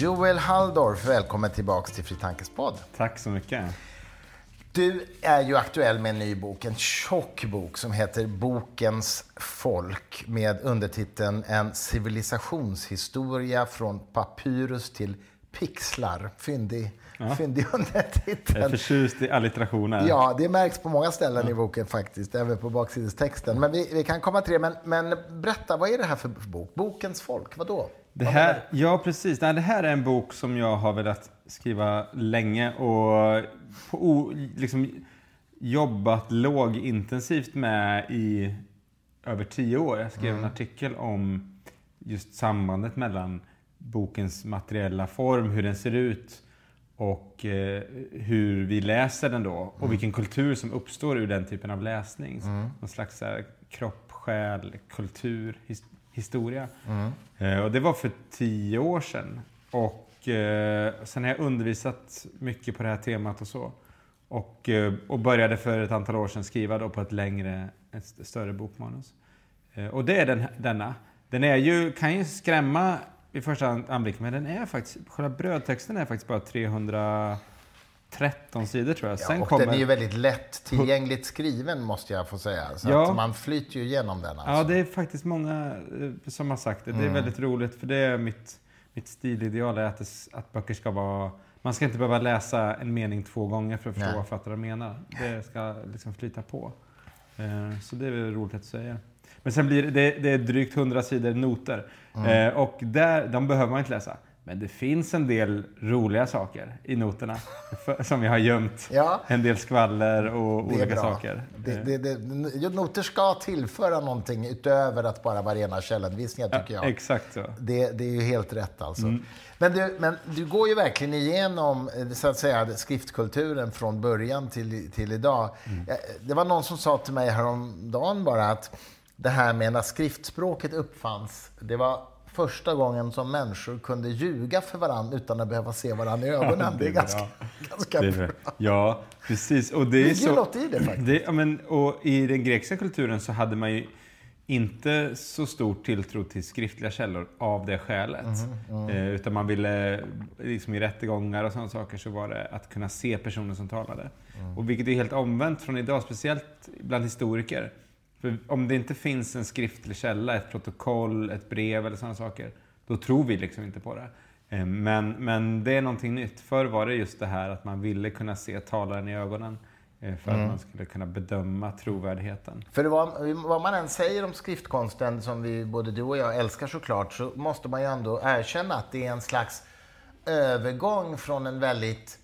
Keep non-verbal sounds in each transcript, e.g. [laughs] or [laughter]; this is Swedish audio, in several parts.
Joel Halldorf, välkommen tillbaka till Fri Tankes podd. Tack så mycket. Du är ju aktuell med en ny bok, en tjock bok som heter Bokens folk med undertiteln En civilisationshistoria från papyrus till pixlar. Fyndig, ja. fyndig undertitel. Jag är förtjust i allitterationer. Ja, det märks på många ställen ja. i boken faktiskt, även på baksidestexten. Men vi, vi, kan komma till det. Men, men berätta, vad är det här för bok? Bokens folk, vad då? Det här, ja, precis. Nej, det här är en bok som jag har velat skriva länge och på, liksom, jobbat lågintensivt med i över tio år. Jag skrev mm. en artikel om just sambandet mellan bokens materiella form, hur den ser ut och eh, hur vi läser den då och mm. vilken kultur som uppstår ur den typen av läsning. Mm. Någon slags här, kropp, själ, kultur, historia. Mm. Eh, och det var för tio år sedan. Och eh, sen har jag undervisat mycket på det här temat och så. Och, eh, och började för ett antal år sedan skriva då på ett längre, ett större bokmanus. Och det är den, denna. Den är ju, kan ju skrämma vid första anblick, men den är faktiskt, själva brödtexten är faktiskt bara 313 sidor tror jag. Ja, Sen och kommer... den är ju väldigt lätt tillgängligt skriven måste jag få säga. Så ja. man flyter ju igenom den. Alltså. Ja, det är faktiskt många eh, som har sagt det. Det är mm. väldigt roligt för det är mitt, mitt stilideal är att, det, att böcker ska vara man ska inte behöva läsa en mening två gånger för att förstå Nej. vad författaren menar. Det ska liksom flyta på. Eh, så det är väl roligt att säga. Men sen blir det, det är drygt 100 sidor noter. Mm. Eh, och där, de behöver man inte läsa. Men det finns en del roliga saker i noterna [laughs] som vi har gömt. Ja. En del skvaller och olika bra. saker. Det, det, det, noter ska tillföra någonting utöver att bara vara rena källanvisningar, tycker ja, jag. Exakt så. Det, det är ju helt rätt alltså. Mm. Men, du, men du går ju verkligen igenom så att säga, skriftkulturen från början till, till idag. Mm. Eh, det var någon som sa till mig häromdagen bara att det här med när skriftspråket uppfanns, det var första gången som människor kunde ljuga för varandra utan att behöva se varandra i ögonen. Ja, det, är ganska, ganska det är bra. Ja, precis. Och det är så, något i det faktiskt. Det, ja, men, och I den grekiska kulturen så hade man ju inte så stor tilltro till skriftliga källor av det skälet. Mm, mm. Utan man ville, liksom i rättegångar och sådana saker, så var det att kunna se personen som talade. Mm. Och vilket är helt omvänt från idag, speciellt bland historiker. För om det inte finns en skriftlig källa, ett protokoll, ett brev eller sådana saker, då tror vi liksom inte på det. Eh, men, men det är någonting nytt. Förr var det just det här att man ville kunna se talaren i ögonen eh, för mm. att man skulle kunna bedöma trovärdigheten. För vad, vad man än säger om skriftkonsten, som vi, både du och jag älskar såklart, så måste man ju ändå erkänna att det är en slags övergång från en väldigt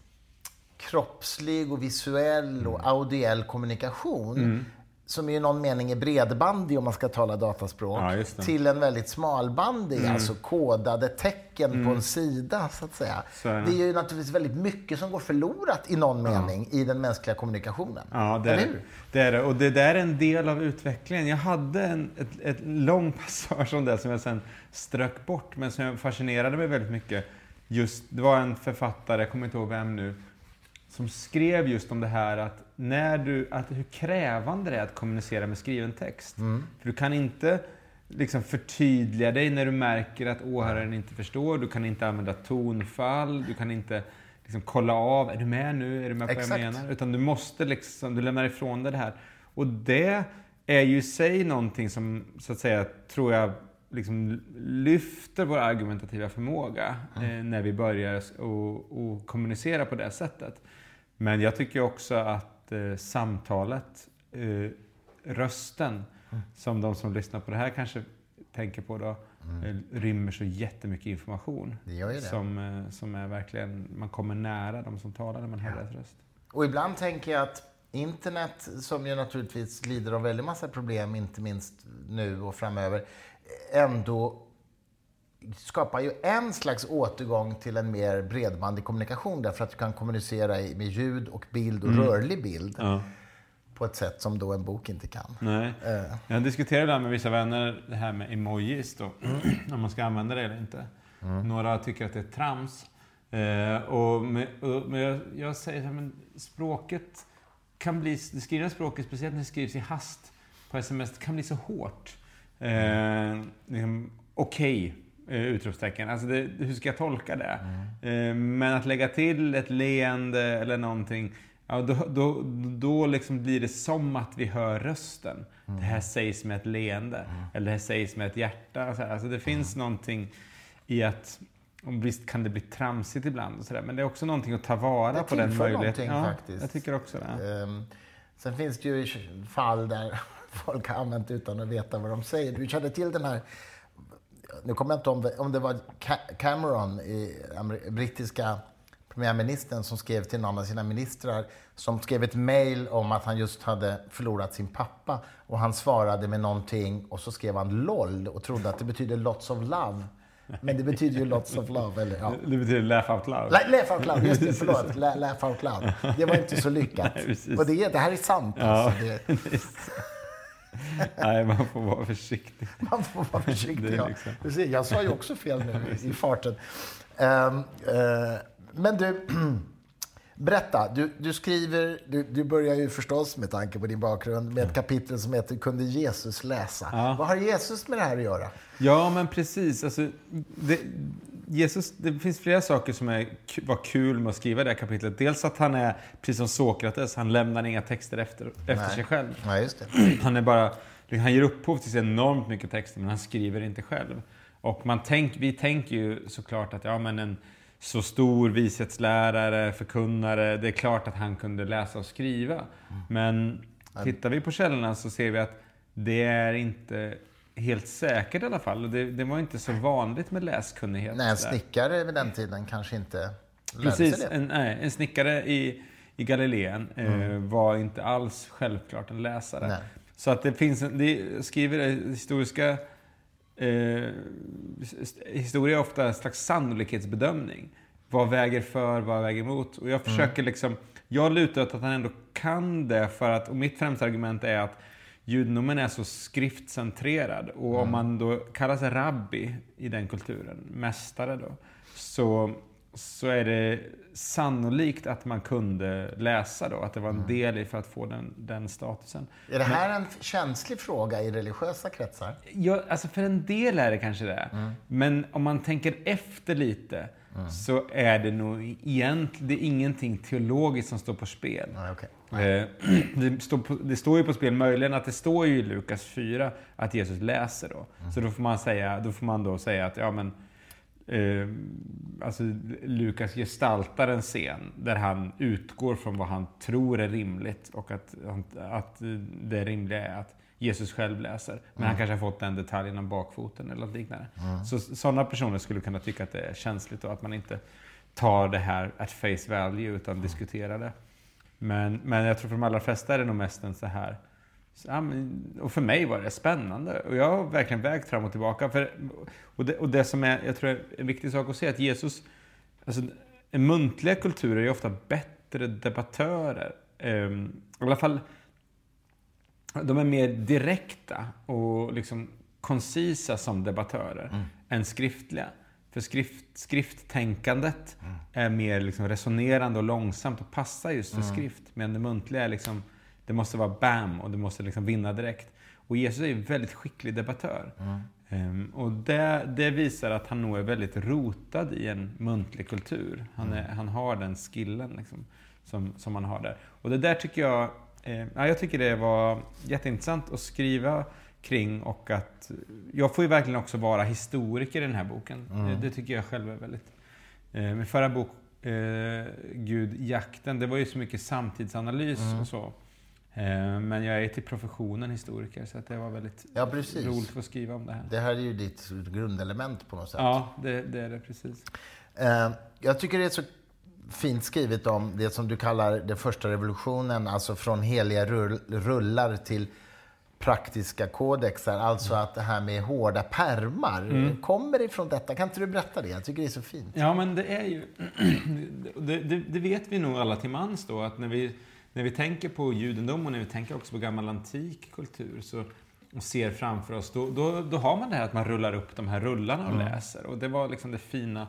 kroppslig och visuell och audiell kommunikation mm som i någon mening är bredbandig om man ska tala dataspråk, ja, till en väldigt smalbandig, mm. alltså kodade tecken mm. på en sida, så att säga. Så. Det är ju naturligtvis väldigt mycket som går förlorat i någon mening ja. i den mänskliga kommunikationen. Ja, det är, hur? det är det. Och det där är en del av utvecklingen. Jag hade en ett, ett lång [laughs] passage om det som jag sen strök bort, men som fascinerade mig väldigt mycket. Just, det var en författare, jag kommer inte ihåg vem nu, som skrev just om det här att, när du, att hur krävande det är att kommunicera med skriven text. Mm. För du kan inte liksom förtydliga dig när du märker att åhöraren inte förstår. Du kan inte använda tonfall, du kan inte liksom kolla av, är du med nu? Är du med på vad jag menar? Utan du måste liksom, du lämnar ifrån dig det här. Och det är ju i sig någonting som, så att säga, tror jag liksom lyfter vår argumentativa förmåga mm. eh, när vi börjar och, och kommunicera på det sättet. Men jag tycker också att eh, samtalet, eh, rösten, mm. som de som lyssnar på det här kanske tänker på då, mm. Eh, rymmer så jättemycket information. Det gör ju det. Som, eh, som är verkligen, man kommer nära de som talar när man hör deras röst. Och ibland tänker jag att internet, som ju naturligtvis lider av väldigt massa problem, inte minst nu och framöver, ändå skapar ju en slags återgång till en mer bredbandig kommunikation därför att du kan kommunicera med ljud och bild och mm. rörlig bild. Ja. På ett sätt som då en bok inte kan. Nej. Uh. Jag diskuterar ibland med vissa vänner det här med emojis då. [clears throat] Om man ska använda det eller inte. Mm. Några tycker att det är trams. Uh, och, med, och, men jag, jag säger att språket kan bli, det skrivna språket, speciellt när det skrivs i hast på sms, kan bli så hårt. Uh, liksom, Okej, okay eh, utropstecken. Alltså det, hur ska jag tolka det? Eh, men att lägga till ett leende eller någonting, ja, då, då, då liksom blir det som att vi hör rösten. Det här sägs med ett leende, eller det här sägs med ett hjärta. Alltså, det finns någonting i att och visst kan det bli tramsigt ibland, och så där, men det är också någonting att ta vara på den möjligheten. Ja, faktiskt. jag tycker också det. Ehm, sen finns det ju fall där [laughs] folk har använt utan att veta vad de säger. Du känner till den här, nu kommer jag inte ihåg om det var Ca- Cameron, i brittiska premiärministern, som skrev till någon av sina ministrar, som skrev ett mejl om att han just hade förlorat sin pappa. Och han svarade med någonting och så skrev han LOL och trodde att det betyder lots of love. Men det betyder ju lots of love, eller ja. Det betyder laugh out loud. La- Laugh out loud, just det, förlåt. La- Laugh out loud. Det var inte så lyckat. Nej, och det, det här är sant Ja. alltså. Det, [laughs] [laughs] Nej, man får vara försiktig. man får vara försiktig. Ja. liksom- Precis, jag sa ju också fel nu i, i farten. Ehm, eh, men du, [clears throat] berätta. Du, du skriver, du, du börjar ju förstås med tanke på din bakgrund med ett kapitel som heter Kunde Jesus läsa? Ja. Vad har Jesus med det här att göra? Ja, men precis. Alltså, det, Jesus, det finns flera saker som är, var kul med att skriva det här kapitlet. Dels att han är, precis som Sokrates, han lämnar inga texter efter, efter Nej. sig själv. Det. [clears throat] Han är bara, han ger upphov till enormt mycket texter, men han skriver inte själv. Och man tänk, vi tänker ju såklart att ja, men en så stor vishetslärare, förkunnare, det är klart att han kunde läsa och skriva. Men tittar vi på källorna så ser vi att det är inte helt säkert i alla fall. Det, det var inte så vanligt med läskunnighet. Nej, en snickare vid den tiden kanske inte lärde Precis, sig det. en, nej, en snickare i, i Galileen eh, var inte alls självklart en läsare. Nej. Så att det finns, en, det skriver det historiska eh, historia är ofta en slags sannolikhetsbedömning. Vad väger för, vad väger emot? Och jag försöker liksom, jag lutar åt att han ändå kan det för att, och mitt främsta argument är att judendomen är så skriftcentrerad. Och om man då kallar sig rabbi i den kulturen, mästare då, så, så är det sannolikt att man kunde läsa då, att det var en del i för att få den, den statusen. Är det här en känslig fråga i religiösa kretsar? Ja, alltså för en del är det kanske det. Men om man tänker efter lite så är det nog egentligen det är ingenting teologiskt som står på spel. Nej, okej. Eh, [clears throat] Det står, på, det står ju på spel, möjligen att det står ju i Lukas 4 att Jesus läser då. Så då får man, säga, då får man då säga att ja men eh, alltså Lukas gestaltar en scen där han utgår från vad han tror är rimligt och att, att det rimliga är att Jesus själv läser. Men han kanske har fått den detaljen om bakfoten eller något liknande. Så sådana personer skulle kunna tycka att det är känsligt och att man inte tar det här at face value utan diskuterar det. Men, men jag tror för de allra flesta är det nog mest en så här... och för mig var det spännande. Och jag har verkligen vägt fram och tillbaka. För, och, det, och det som är, jag tror är en viktig sak att se, att Jesus... Alltså, muntliga kulturer är ofta bättre debattörer. Ehm, I alla fall, de är mer direkta och liksom koncisa som debattörer än skriftliga. För skrift, skrifttänkandet är mer liksom resonerande och långsamt och passar just för skrift. Men det muntliga är liksom, det måste vara bam och det måste liksom vinna direkt. Och Jesus är ju väldigt skicklig debattör. Ehm, och det, det visar att han nog är väldigt rotad i en muntlig kultur. Han, är, han har den skillen liksom, som, som han har där. Och det där tycker jag, ja, jag tycker det var jätteintressant att skriva kring och att jag får ju verkligen också vara historiker i den här boken. Det, det tycker jag själv är väldigt... Eh, min förra bok, eh, Gud, jakten, det var ju så mycket samtidsanalys och så. Eh, men jag är till professionen historiker så att det var väldigt Ja, roligt att få skriva om det här. Det här är ju ditt grundelement på något sätt. Ja, det, det är det precis. Eh, jag tycker det är så fint skrivet om det som du kallar den första revolutionen, alltså från heliga rull, rullar till praktiska kodexar. Alltså att det här med hårda pärmar kommer ifrån detta. Kan inte du berätta det? Jag tycker det är så fint. Ja, men det är ju... [clears throat] det, det, det vet vi nog alla till mans då, att när vi, när vi tänker på judendom och när vi tänker också på gammal antik kultur så, och ser framför oss, då, då, då har man det här att man rullar upp de här rullarna och läser. Och det var liksom det fina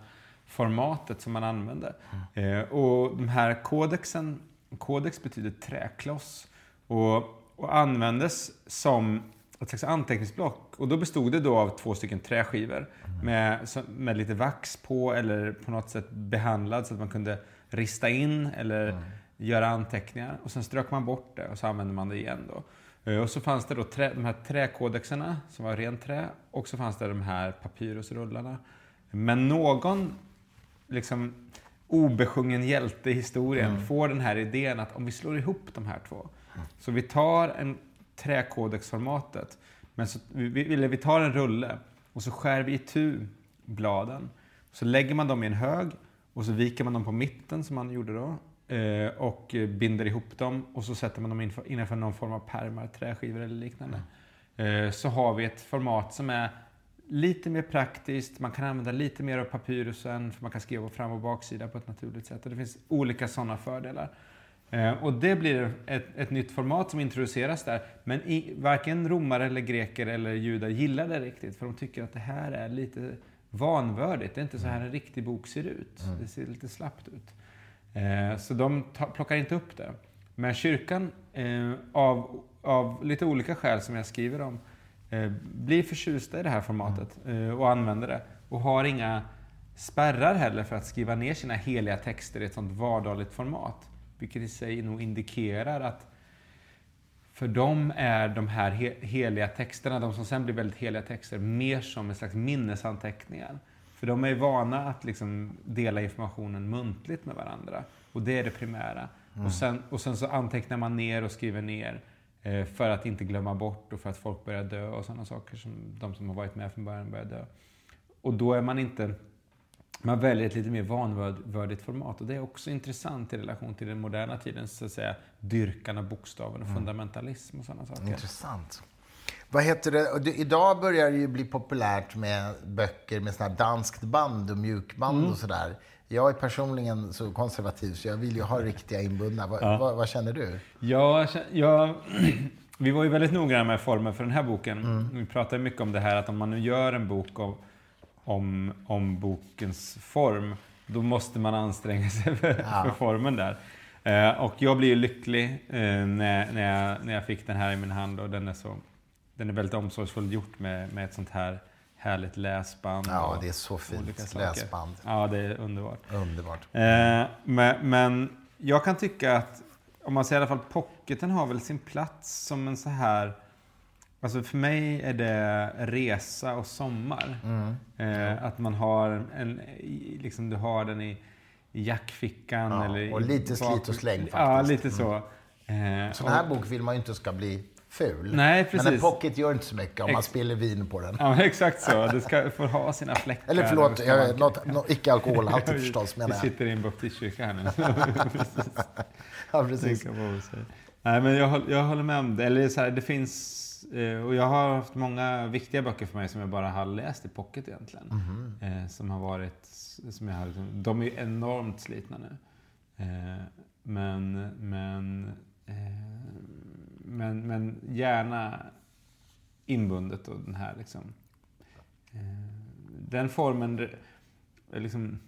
formatet som man använde. Eh, och de här kodexen, kodex betyder träkloss. Och, och användes som ett slags anteckningsblock. Och då bestod det då av två stycken träskivor med, med lite vax på eller på något sätt behandlad så att man kunde rista in eller mm. göra anteckningar. Och sen strök man bort det och så använde man det igen. Då. Eh, och så fanns det då trä, de här träkodexerna som var rent trä och så fanns det de här papyrusrullarna. Men någon liksom obesjungen hjälte i historien mm. får den här idén att om vi slår ihop de här två. Mm. Så vi tar en träkodexformatet, men så, vi, vi tar en rulle och så skär vi itu bladen. Så lägger man dem i en hög och så viker man dem på mitten som man gjorde då. Eh, och binder ihop dem och så sätter man dem innanför någon form av pärmar, träskivor eller liknande. Mm. Så har vi ett format som är lite mer praktiskt, man kan använda lite mer av papyrusen, för man kan skriva på fram och baksida på ett naturligt sätt. Och det finns olika sådana fördelar. Eh, och det blir ett, ett nytt format som introduceras där. Men i, varken romare, eller greker eller judar gillar det riktigt, för de tycker att det här är lite vanvördigt. Det är inte så här en riktig bok ser ut. Mm. Det ser lite slappt ut. Eh, så de ta, plockar inte upp det. Men kyrkan, eh, av, av lite olika skäl som jag skriver om, blir förtjusta i det här formatet eh, och använder det. Och har inga spärrar heller för att skriva ner sina heliga texter i ett sånt vardagligt format. Vilket i sig nog indikerar att för dem är de här heliga texterna, de som sen blir väldigt heliga texter, mer som en slags minnesanteckningar. För de är vana att liksom dela informationen muntligt med varandra. Och det är det primära. Mm. Och, sen, och sen så antecknar man ner och skriver ner eh, för att inte glömma bort och för att folk börjar dö och sådana saker som de som har varit med från början börjar dö. Och då är man inte... Man väljer ett lite mer vanvördigt format och det är också intressant i relation till den moderna tidens så att säga, dyrkan av bokstaven och mm. fundamentalism och sådana saker. Intressant. Vad heter det? Idag börjar det ju bli populärt med böcker med såna danskt band och mjukband mm. och sådär. Jag är personligen så konservativ så jag vill ju ha riktiga inbundna. Vad, ja. vad, vad känner du? Ja, jag, [clears throat] vi var ju väldigt noggranna med formen för den här boken. Mm. Vi pratade mycket om det här att om man nu gör en bok om, om, om bokens form, då måste man anstränga sig för, ja. för formen där. Eh, och jag blir ju lycklig eh, när, när, jag, när jag fick den här i min hand och den är så den är väldigt omsorgsfullt gjort med, med ett sånt här härligt läsband. Ja, det är så fint läsband. Ja, det är underbart. Underbart. Eh, men, men, jag kan tycka att, om man säger i alla fall pocketen har väl sin plats som en så här Alltså för mig är det resa och sommar. Mm. Eh, att man har en, liksom du har den i, i jackfickan. Ja, eller och lite slit och släng faktiskt. Ja, lite så. Mm. Eh, Sån här och, bok vill man ju inte ska bli ful. Nej, precis. Men en pocket gör inte så mycket om man spiller vin på den. Ja, exakt så. Det ska få ha sina fläckar. Eller förlåt, jag, något, något icke-alkoholhaltigt [laughs] förstås menar jag. Vi sitter i en baptistkyrka här nu. precis. [laughs] [laughs] Ja, precis. Nej, men jag, jag håller med om det. Eller så här, det finns... Eh, och jag har haft många viktiga böcker för mig som jag bara har läst i pocket egentligen. Mm. Som har varit... Som jag har, de är enormt slitna nu. Eh, men, men men, men gärna inbundet och den här liksom. Eh, den formen liksom,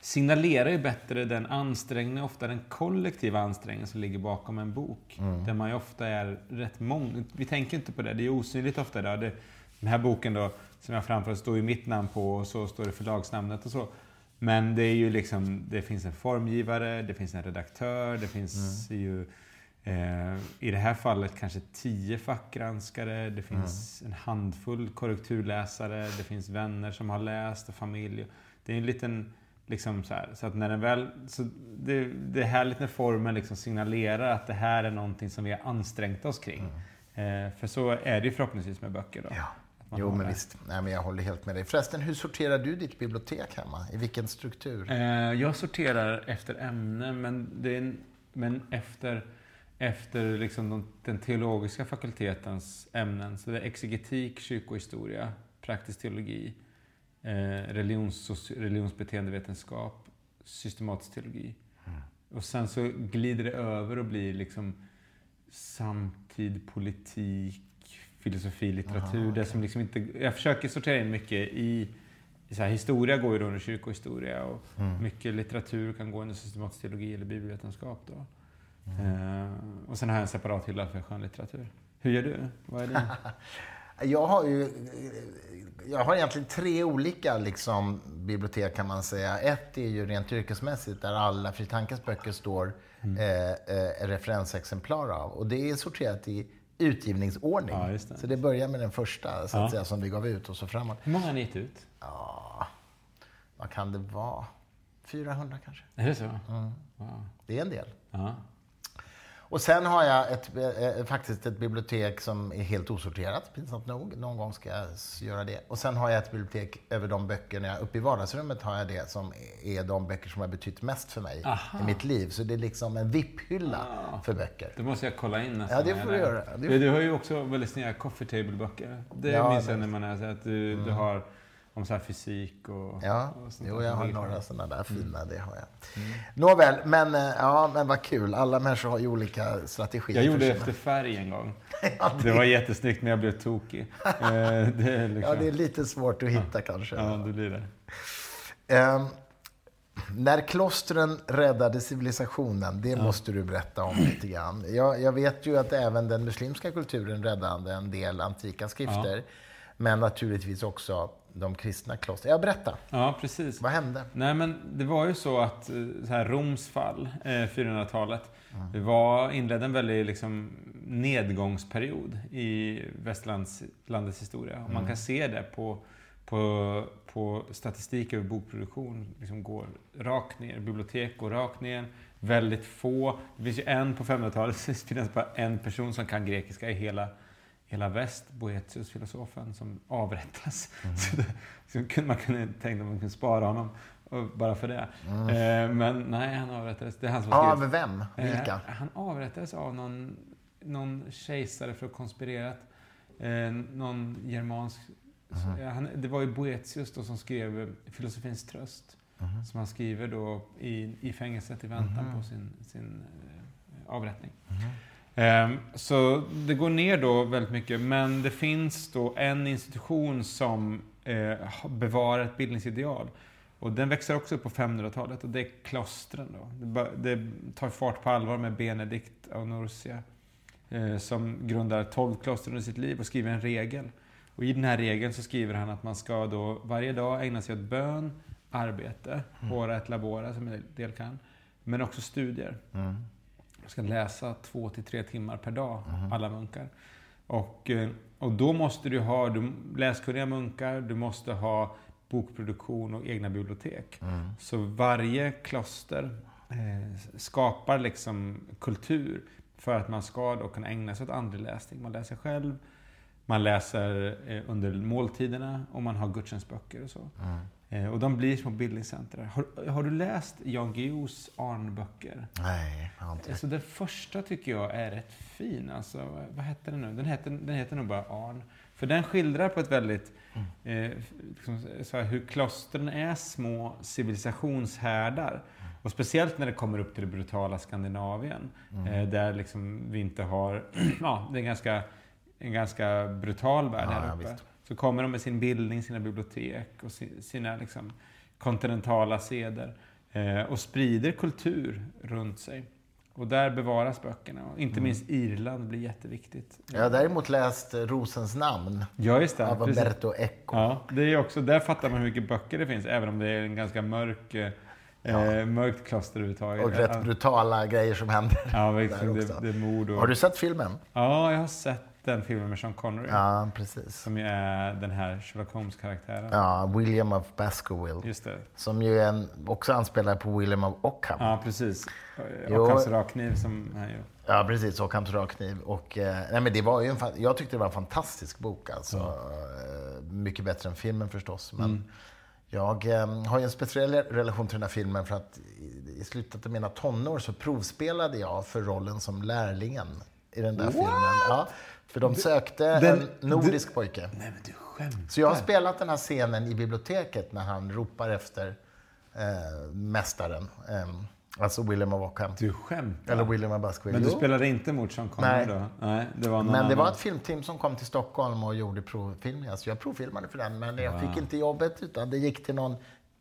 signalerar ju bättre den ansträngning, ofta den kollektiva ansträngning som ligger bakom en bok. Mm. Där man ju ofta är rätt många. Vi tänker inte på det, det är osynligt ofta idag. Det, den här boken då, som jag framför står ju mitt namn på och så står det förlagsnamnet och så. Men det är ju liksom, det finns en formgivare, det finns en redaktör, det finns mm. ju Eh, I det här fallet kanske tio fackgranskare, det finns mm. en handfull korrekturläsare, det finns vänner som har läst och familj. Det är en liten, liksom så här, så att när den väl, så det, det är härligt när formen liksom signalerar att det här är någonting som vi har ansträngt oss kring. Mm. Eh, för så är det ju förhoppningsvis med böcker då. Ja. Jo, men visst. Nej, men jag håller helt med dig. Förresten, hur sorterar du ditt bibliotek hemma? I vilken struktur? Eh, jag sorterar efter ämne, men, det är, men efter efter liksom den teologiska fakultetens ämnen. Så det är exegetik, kyrkohistoria, praktisk teologi, eh, religions, religionsbeteendevetenskap, systematisk teologi. Mm. Och sen så glider det över och blir liksom samtid, politik, filosofi, litteratur. Aha, okay. det som liksom inte, jag försöker sortera in mycket i så här, historia går ju då under kyrkohistoria och mm. mycket litteratur kan gå under systematisk teologi eller bibelvetenskap. Då. Mm. och sen har jag en separat hylla för skönlitteratur. Hur gör du? Vad är din? [laughs] Jag har ju jag har egentligen tre olika liksom, bibliotek kan man säga. Ett är ju rent yrkesmässigt där alla Fri Tankes böcker står mm. eh, eh, referensexemplar av. Och det är sorterat i utgivningsordning. Ja, det. Så det börjar med den första så att ja. säga, som vi gav ut och så framåt. Hur många har ni gett ut? Ja, vad kan det vara? 400 kanske. Är det så? Mm. Wow. Det är en del. Ja. Och sen har jag ett, eh, faktiskt ett bibliotek som är helt osorterat, pinsamt nog. Någon gång ska jag göra det. Och sen har jag ett bibliotek över de böckerna, uppe i vardagsrummet har jag det som är de böcker som har betytt mest för mig Aha. i mitt liv. Så det är liksom en VIP-hylla ah. för böcker. Det måste jag kolla in nästan. Ja, det får du göra. Du, du har ju också väldigt snygga coffee table-böcker. Det ja, minns jag när man så att du, mm. du har om så fysik och... Ja, och jo, jag har några sådana där fina, mm. det har jag. Mm. Nåväl, men, eh, ja, men vad kul. Alla människor har ju olika strategier. Jag gjorde efter färg en gång. [laughs] ja, det... det... var jättesnyggt, men jag blev tokig. Eh, [laughs] det är liksom... Ja, det är lite svårt att hitta kanske. Ja, det blir det. Um, när klostren räddade civilisationen, det ja. måste du berätta om lite grann. Jag, jag, vet ju att även den muslimska kulturen räddade en del antika skrifter. Ja. Men naturligtvis också de kristna klostren. Ja, berätta. Ja, precis. Vad hände? Nej, men det var ju så att eh, så här, Roms fall, eh, 400-talet, mm. var, inledde en väldigt liksom, nedgångsperiod i västlandets historia. Mm. Man kan se det på, på, på statistik över bokproduktion. Liksom går rakt ner. Bibliotek går rakt ner. Väldigt få. Det finns ju en på 500-talet, det finns bara en person som kan grekiska i hela hela väst, Boetius, filosofen, som avrättas. Mm. Så, det, så kunde man kunde tänka att man kunde spara honom bara för det. Mm. Eh, men nej, han avrättades. Det är han som Av skrivit. vem? Vilka? Eh, han avrättades av någon, någon kejsare för att konspirera. Eh, någon germansk... Mm. Han, det var ju Boetius då som skrev Filosofins tröst. Mm. Som han skriver då i, i fängelset i väntan på sin, sin eh, avrättning. Ehm, så det går ner då väldigt mycket, men det finns då en institution som eh, bevarar ett bildningsideal. Och den växer också upp på 500-talet och det är klostren. Då. Det, tar fart på allvar med Benedikt av Nursia eh, som grundar 12 kloster under sitt liv och skriver en regel. Och I den här regeln så skriver han att man ska då varje dag ägna sig åt bön, arbete, mm. hora ett labora som en del kan, men också studier. Mm. Ska läsa två till tre timmar per dag, mm. alla munkar. Och, eh, och då måste du ha du, läskunniga munkar, du måste ha bokproduktion och egna bibliotek. Mm. Så varje kloster eh, skapar liksom kultur för att man ska då kunna ägna sig åt andlig läsning. Man läser själv, man läser eh, under måltiderna och man har gudstjänstböcker och så. Mm. Eh, och de blir små bildningscenter. Har, har, du läst Jan Guillous Arn-böcker? Nej, jag har inte. Alltså, den första tycker jag är rätt fin. Alltså, vad hette den nu? Den heter, den heter nog bara Arn. För den skildrar på ett väldigt... Mm. Eh, liksom, så här, hur klostren är små civilisationshärdar. Mm. Och speciellt när det kommer upp till det brutala Skandinavien. Mm. Eh, där liksom vi inte har... [clears throat] ja, det är ganska, en ganska brutal värld ja, här uppe. Ja, så kommer de med sin bildning, sina bibliotek och sina liksom, kontinentala seder eh, och sprider kultur runt sig. Och där bevaras böckerna. Och inte mm. minst Irland blir jätteviktigt. Jag har däremot läst Rosens namn ja, just det, av Umberto Eco. Ja, det är också, där fattar man hur mycket böcker det finns, även om det är en ganska mörk eh, Ja. mörkt kloster överhuvudtaget. Och rätt brutala grejer som händer. Ja, det, det är mord och... Har du sett filmen? Ja, jag har sett den filmen med Sean Connery. Ja, precis. Som ju är den här Sherlock Holmes-karaktären. Ja, William of Baskerville. Just det. Som ju en, också anspelar på William of Ockham. Ja, precis. Ockhams rakkniv som han gör. Ja, precis. Ockhams rakkniv. Och, eh, nej, men det var ju en, jag tyckte det var en fantastisk bok. Alltså. Mm. Mycket bättre än filmen förstås. Men mm. Jag eh, har ju en speciell relation till den här filmen för att i, i slutet av mina tonår så provspelade jag för rollen som lärlingen i den där What? filmen. Ja, för de sökte den, en nordisk du, pojke. Nej, men du skämtar. Så jag har spelat den här scenen i biblioteket när han ropar efter eh, mästaren. Eh, alltså William of Ockham. Du skämtar? Eller William of Baskerville. Men du spelade inte mot Sean Connery då? Nej. Det var men det annan. var ett filmteam som kom till Stockholm och gjorde provfilmningar. Så jag provfilmade för den, men jag wow. fick inte jobbet utan det gick till någon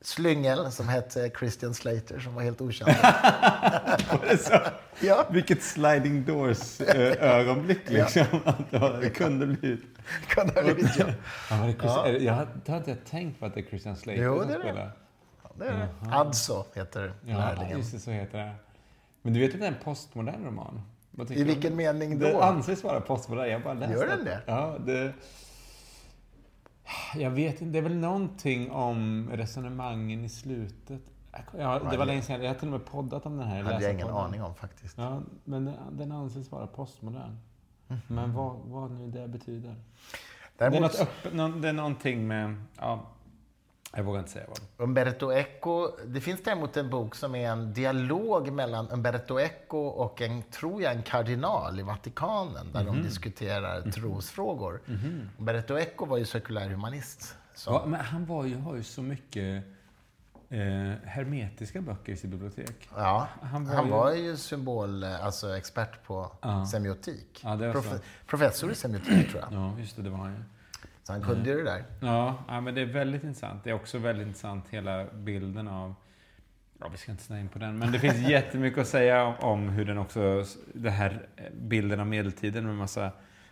slyngel som hette Christian Slater som var helt okänd. [laughs] Det [laughs] ja, Vilket sliding doors-ögonblick liksom. [laughs] Att det, det kunde bli... kunde ha blivit jag. Ja, var det Chris, Ja. det- Jag har inte tänkt på att det är Christian Slater Jo, som det är det. spelar. Ja, det är det. Alltså heter Ja, lärlingen. just det, så heter det. Men du vet att det är en postmodern roman? I du vilken det? mening Det då? anses vara postmodern. Jag bara läst Gör den det? Ja, det... Jag vet inte. Det är väl någonting om resonemangen i slutet. Ja, det var länge sedan. Jag har till och med poddat om den här. hade jag ingen läsarpodden. aning om faktiskt. Ja, men den, den anses vara postmodern. Mhm. Men vad, vad nu det betyder. Däremot, Det är, något nå- det är någonting med... Ja, jag vågar inte säga vad. Umberto Eco, det finns däremot en bok som är en dialog mellan Umberto Eco och en, tror jag, en kardinal i Vatikanen där Mhm. de diskuterar trosfrågor. Umberto Eco var ju sekulärhumanist. Så. Ja, men han var ju, har ju så mycket eh, hermetiska böcker i sitt bibliotek. Ja, Han han var var, ju- ju symbol, alltså expert på Ja. semiotik. Ja, var så. professor i semiotik tror jag. Ja, just det, det var han ju. Så han kunde ju det där. Ja, ja, men det är väldigt intressant. Det är också väldigt intressant hela bilden av... Ja, vi ska inte snöa in på den, men det finns [laughs] jättemycket att säga om, hur den också... Den här bilden av medeltiden med massa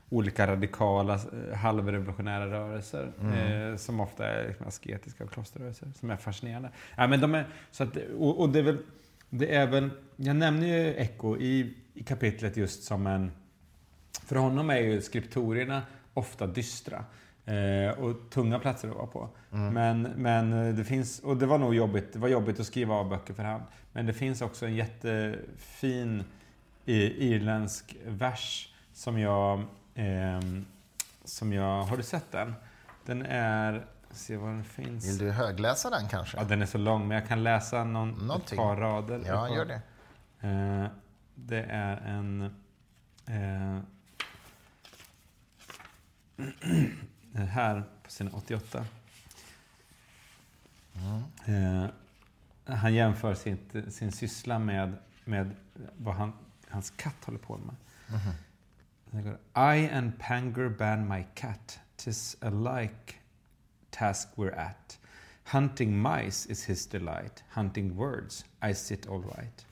olika radikala, eh, halvrevolutionära rörelser eh, som ofta är liksom asketiska och klosterrörelser, som är fascinerande. Ja, men de är, så att, och, och det, är väl, det är väl... Jag nämner ju Eco i, i kapitlet just som en... För honom är ju skriptorierna ofta dystra. Eh, och tunga platser att vara på. Men, men det finns, och det var nog jobbigt, det var jobbigt att skriva av böcker för hand. Men det finns också en jättefin irländsk vers som jag, ehm, som jag... Har du sett den? Den är... Se var den finns. Vill du högläsa den kanske? Ja, den är så lång, men jag kan läsa någon, ett par rader. Ja, gör det. Eh, det är en... [clears throat] Eh, här på sin 88. Eh, han jämför sitt, sin syssla med, med vad han, hans katt håller på med. Mm. I and Panger ban my cat, tis alike task we're at. Hunting mice is his delight, hunting words I sit all right.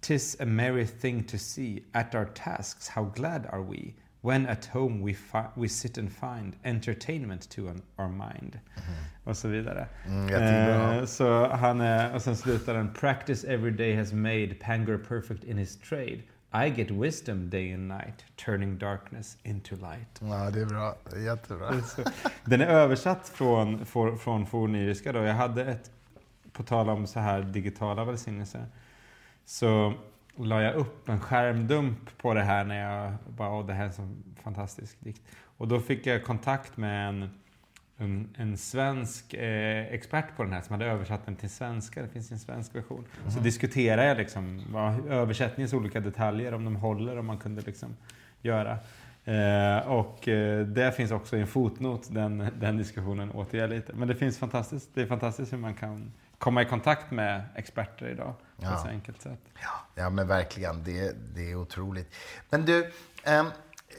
Tis a merry thing to see at our tasks how glad are we when at home we, we sit and find entertainment to an- our mind. Och så vidare. Mm. Eh, så han är, och sen slutar den Practice every day has made Panger perfect in his trade. I get wisdom day and night, turning darkness into light. Ja, det är bra. Jättebra. Den är översatt från, från, från forniriska. Då. Jag hade ett, på tal om så här digitala välsignelser, så la jag upp en skärmdump på det här när jag bara, åh det här är en så fantastisk dikt. Och då fick jag kontakt med en, en, en svensk eh, expert på den här som hade översatt den till svenska. Det finns en svensk version. Så diskuterade jag liksom vad, översättningens olika detaljer, om de håller, om man kunde liksom göra. Eh, och eh, det finns också i en fotnot, den, den diskussionen återger lite. Men det finns fantastiskt, det är fantastiskt hur man kan komma i kontakt med experter idag på Ja. ett så enkelt sätt. Ja, ja men verkligen. Det, det är otroligt. Men du, ehm,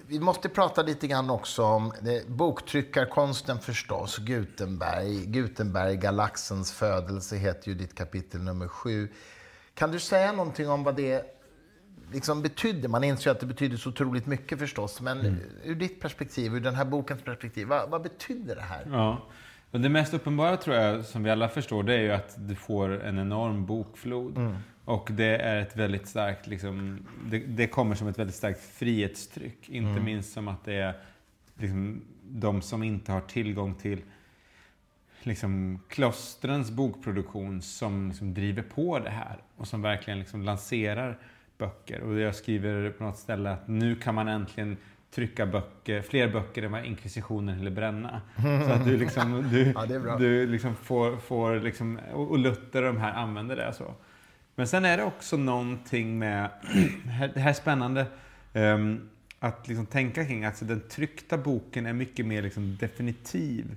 vi måste prata lite grann också om det, boktryckarkonsten förstås. Gutenberg. Gutenberg, galaxens födelse heter ju ditt kapitel nummer sju. Kan du säga någonting om vad det liksom betydde? Man inser ju att det betyder så otroligt mycket förstås. Men ur ditt perspektiv, ur den här bokens perspektiv, vad, vad betyder det här? Ja. Och det mest uppenbara tror jag, som vi alla förstår, det är ju att du får en enorm bokflod. Och det är ett väldigt starkt, liksom, det, det kommer som ett väldigt starkt frihetstryck. Inte minst som att det är liksom, de som inte har tillgång till liksom, klostrens bokproduktion som liksom, driver på det här och som verkligen liksom, lanserar böcker. Och jag skriver på något ställe att nu kan man äntligen trycka böcker, fler böcker än vad inkvisitionen ville bränna. Så att du, liksom, du, [laughs] Ja, du liksom får, får liksom, och Luther och de här använder det. Så. Men sen är det också någonting med, [clears throat] det här är spännande, ehm, att liksom tänka kring att alltså den tryckta boken är mycket mer liksom definitiv.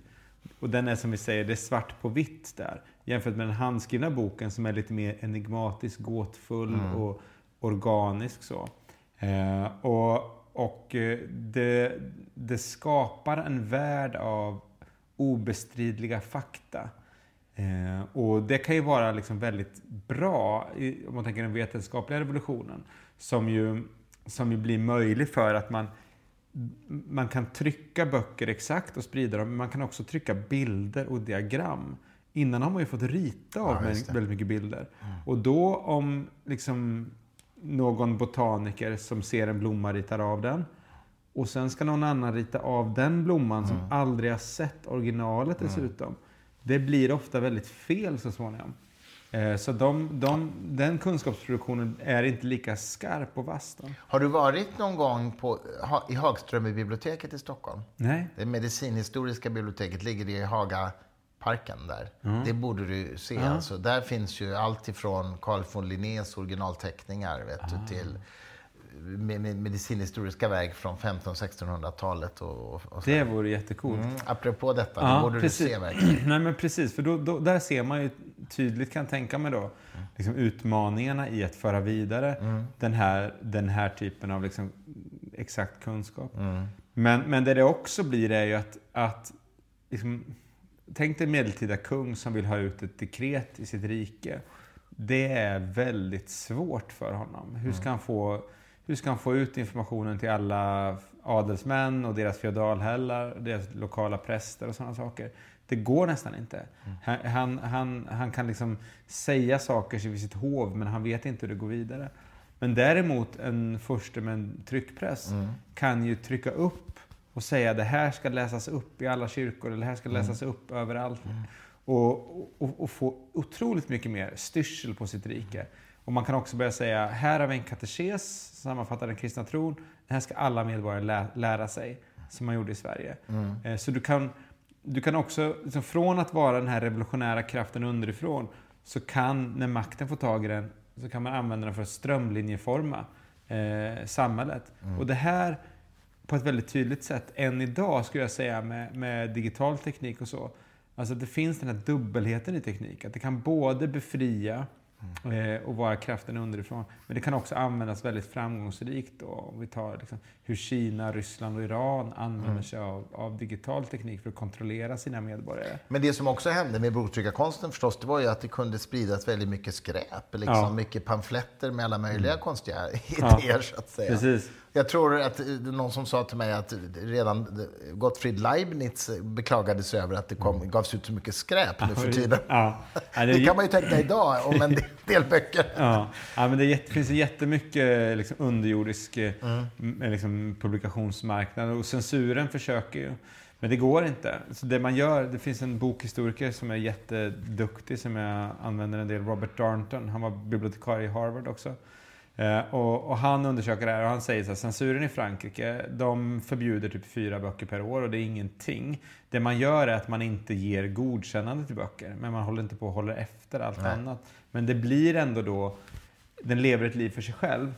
Och den är som vi säger, det är svart på vitt där. Jämfört med den handskrivna boken som är lite mer enigmatisk, gåtfull och organisk. så. Eh, och och eh, det, det skapar en värld av obestridliga fakta. Eh, och det kan ju vara liksom väldigt bra, i, om man tänker den vetenskapliga revolutionen, som ju, som ju blir möjlig för att man man kan trycka böcker exakt och sprida dem, men man kan också trycka bilder och diagram. Innan har man ju fått rita av Ja, väldigt mycket bilder. Och då om liksom någon botaniker som ser en blomma ritar av den och sen ska någon annan rita av den blomman som aldrig har sett originalet dessutom. Det blir ofta väldigt fel så småningom. Eh, Så de, de, den kunskapsproduktionen är inte lika skarp och vass. Då. Har du varit någon gång på, ha, i Hagströmerbiblioteket i Stockholm? Nej? Det medicinhistoriska biblioteket ligger i Hagaparken där. Det borde du se. Alltså, där finns ju allt ifrån Carl von Linnés originalteckningar vet du, till me- me- medicinhistoriska verk från 1500-1600-talet. Och, och, och så. Det vore jättecoolt. Mm, apropå detta, det borde du se verkligen. [clears throat] Nej men precis, för då, då, där ser man ju tydligt, kan jag tänka mig då, liksom utmaningarna i att föra vidare den, här, den här typen av liksom exakt kunskap. Men, men det det också blir är ju att, att liksom, tänk dig medeltida kung som vill ha ut ett dekret i sitt rike. Det är väldigt svårt för honom. Hur ska han få, hur ska han få ut informationen till alla adelsmän och deras feodalherrar, deras lokala präster och sådana saker? Det går nästan inte. Han, han, han, han kan liksom säga saker vid sitt hov, men han vet inte hur det går vidare. Men däremot en furste med en tryckpress kan ju trycka upp och säga det här ska läsas upp i alla kyrkor, eller det här ska läsas upp överallt. Och, och, och få otroligt mycket mer styrsel på sitt rike. Och man kan också börja säga, här har vi en katekes, sammanfattar den kristna tron. Det här ska alla medborgare lä lära sig, som man gjorde i Sverige. Eh, Så du kan, du kan också, liksom, från att vara den här revolutionära kraften underifrån, så kan, när makten får tag i den, så kan man använda den för att strömlinjeforma eh, samhället. Och det här, på ett väldigt tydligt sätt, än idag skulle jag säga med, med digital teknik och så. Alltså det finns den här dubbelheten i teknik. Att det kan både befria eh, och vara kraften underifrån. Men det kan också användas väldigt framgångsrikt. Då, om vi tar liksom, hur Kina, Ryssland och Iran använder sig av, av digital teknik för att kontrollera sina medborgare. Men det som också hände med boktryckarkonsten förstås, det var ju att det kunde spridas väldigt mycket skräp. Liksom, Ja. Mycket pamfletter med alla möjliga konstiga Ja, [laughs] idéer, så att säga. Precis. Jag tror att det är någon som sa till mig att redan Gottfried Leibniz beklagade sig över att det kom, gavs ut så mycket skräp nu för tiden. Ja. Ja, Det kan man ju tänka idag om en del- böcker. Ja, ja men det finns jättemycket liksom, underjordisk eh, Mm. liksom, publikationsmarknad och censuren försöker ju. Men det går inte. Så det man gör, det finns en bokhistoriker som är jätteduktig som jag använder en del, Robert Darnton. Han var bibliotekarie i Harvard också. Eh, och, och han undersöker det här och han säger så här, censuren i Frankrike, de förbjuder typ fyra böcker per år och det är ingenting. Det man gör är att man inte ger godkännande till böcker, men man håller inte på och håller efter allt Nej. annat. Men det blir ändå då, den lever ett liv för sig själv.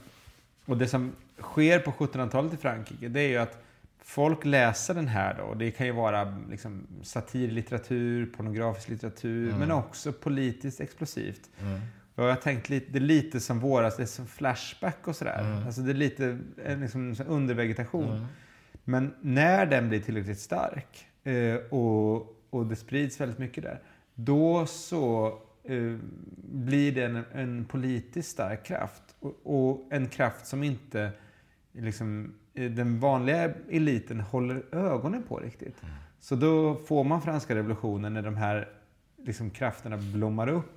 Och det som sker på 1700-talet i Frankrike, det är ju att folk läser den här då. Det kan ju vara liksom satirlitteratur, pornografisk litteratur, men också politiskt explosivt. Och jag har tänkt lite, det är lite som våras, det är som Flashback och sådär. Alltså det är lite en liksom, undervegetation. Men när den blir tillräckligt stark eh, och, och det sprids väldigt mycket där, då så eh, blir det en, en politiskt stark kraft. Och, och en kraft som inte liksom, eh, den vanliga eliten håller ögonen på riktigt. Så då får man franska revolutionen när de här liksom, krafterna blommar upp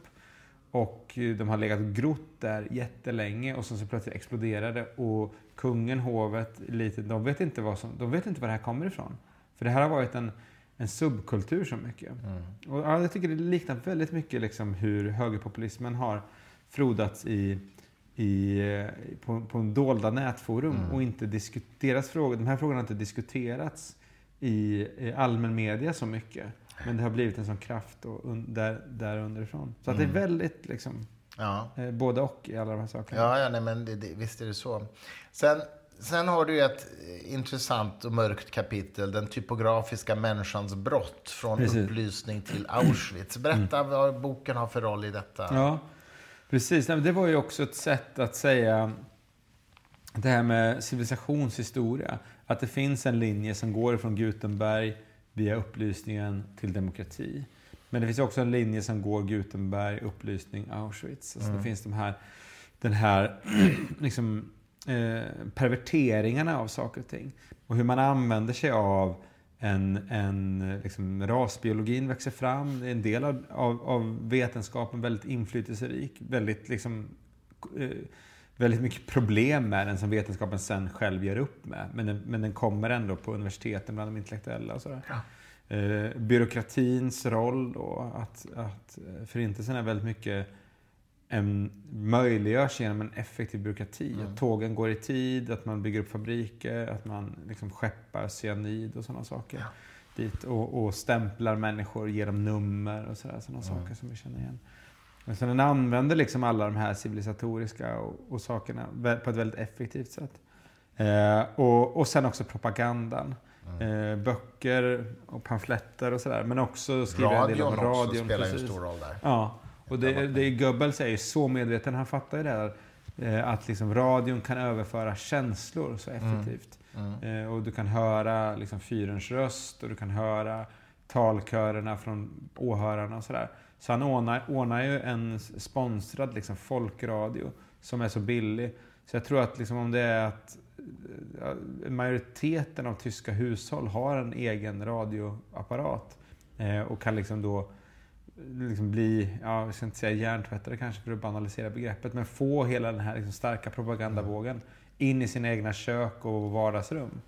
och eh, de har legat grott där jättelänge och sen så plötsligt exploderar det och kungen, hovet, eliten, de vet inte vad, som, de vet inte var det här kommer ifrån. För det här har varit en, en subkultur så mycket. Och ja, jag tycker det liknar väldigt mycket liksom hur högerpopulismen har frodats i, i, eh, på, på en dolda nätforum och inte diskuterats frågor. De här frågorna har inte diskuterats i, i allmän media så mycket. Men det har blivit en sån kraft och un, där, där underifrån. Så att det är väldigt liksom, Ja. eh, både och i alla de här sakerna. Ja, ja nej, men det, det, visst är det så. Sen, sen har du ju ett eh, intressant och mörkt kapitel, den typografiska människans brott från Precis. Mm. upplysning till Auschwitz. Berätta vad boken har för roll i detta. Ja, precis. Det var ju också ett sätt att säga det här med civilisationshistoria. Att det finns en linje som går från Gutenberg via upplysningen till demokrati. Men det finns också en linje som går Gutenberg, upplysning, Auschwitz. Alltså Det finns de här, den här [clears throat] liksom, eh, perverteringarna av saker och ting. Och hur man använder sig av en, en liksom, rasbiologin växer fram. En del av, av, av vetenskapen väldigt inflytelserik. Väldigt, liksom, eh, väldigt mycket problem med den som vetenskapen sen själv gör upp med. Men den, men den kommer ändå på universiteten bland de intellektuella och sådär. Ja. Eh, byråkratins roll då, att, att eh, förintelsen är väldigt mycket en, möjliggörs genom en effektiv byråkrati. Mm. Att tågen går i tid, att man bygger upp fabriker, att man liksom skeppar cyanid och sådana saker Ja. dit. Och, och stämplar människor, ger dem nummer och sådär, sådana Mm. saker som vi känner igen. Men så den använder liksom alla de här civilisatoriska och, och sakerna på ett väldigt effektivt sätt. Eh, och, och sen också propagandan. Mm. Eh, böcker och pamfletter och sådär. Men också skriver en del om Radion också radion. spelar ju en stor roll där. Ja, och det, det är Goebbels är ju så medveten, han fattar ju det här, eh, att liksom radion kan överföra känslor så effektivt. Mm. Eh, och du kan höra liksom fyrens röst och du kan höra talkörerna från åhörarna och sådär. Så han ordnar, ordnar ju en sponsrad liksom folkradio som är så billig. Så jag tror att liksom om det är att eh, majoriteten av tyska hushåll har en egen radioapparat eh, och kan liksom då liksom bli, ja, jag ska inte säga hjärntvättade kanske för att banalisera begreppet, men få hela den här liksom starka propagandavågen in i sina egna kök och vardagsrum.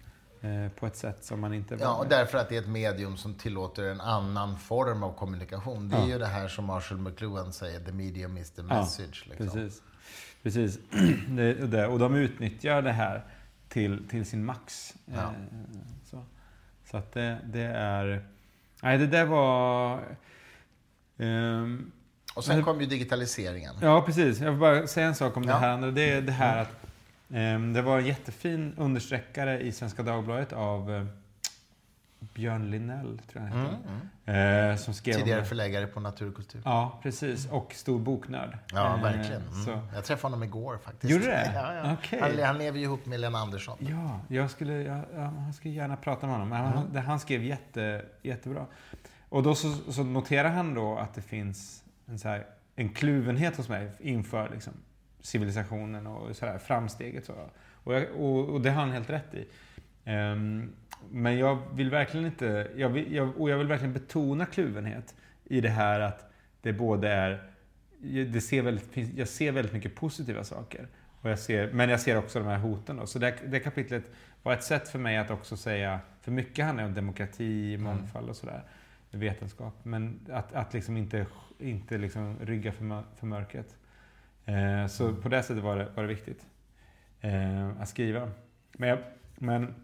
Eh, på ett sätt som man inte... Ja, och därför att det är ett medium som tillåter en annan form av kommunikation. Det är Ja. ju det här som Marshall McLuhan säger, the medium is the Ja, message. liksom. Precis. Precis. [clears throat] Det, det, och de utnyttjar det här till, till sin max. Ja. Eh, så. så att det, det är... Nej, det där var... ehm, Och sen kom ju digitaliseringen. Ja, precis. Jag vill bara säga en sak om Ja. det här. Det är det här att det var en jättefin understreckare i Svenska Dagbladet av eh, Björn Linnell, tror jag han Mm, heter. mm. Eh, som skrev Tidigare förläggare på Natur och kultur. Ja, precis. Och stor boknörd. Ja, Eh, verkligen. Mm. Jag träffade honom igår faktiskt. Gjorde du det? [laughs] Ja, ja. Okej. Han, han lever ju ihop med Lena Andersson. Ja, jag skulle, jag, ja, han skulle gärna prata med honom. Han, Mm. han skrev jätte, jättebra. Och då så, så noterar han då att det finns en, så här, en kluvenhet hos mig inför liksom, civilisationen och så här, framsteget. Så. Och, jag, och, och det har han helt rätt i. Ehm, men jag vill verkligen inte, jag vill, jag, och jag vill verkligen betona kluvenhet i det här att det både är, det ser väldigt, jag ser väldigt mycket positiva saker. Och jag ser, men jag ser också de här hoten. Då. Så det, det kapitlet var ett sätt för mig att också säga, för mycket handlar om demokrati, mångfald och sådär, vetenskap. Men att, att liksom inte, inte liksom rygga för, för mörkret. Eh, så på det sättet var det, var det viktigt eh, att skriva. Men, jag, men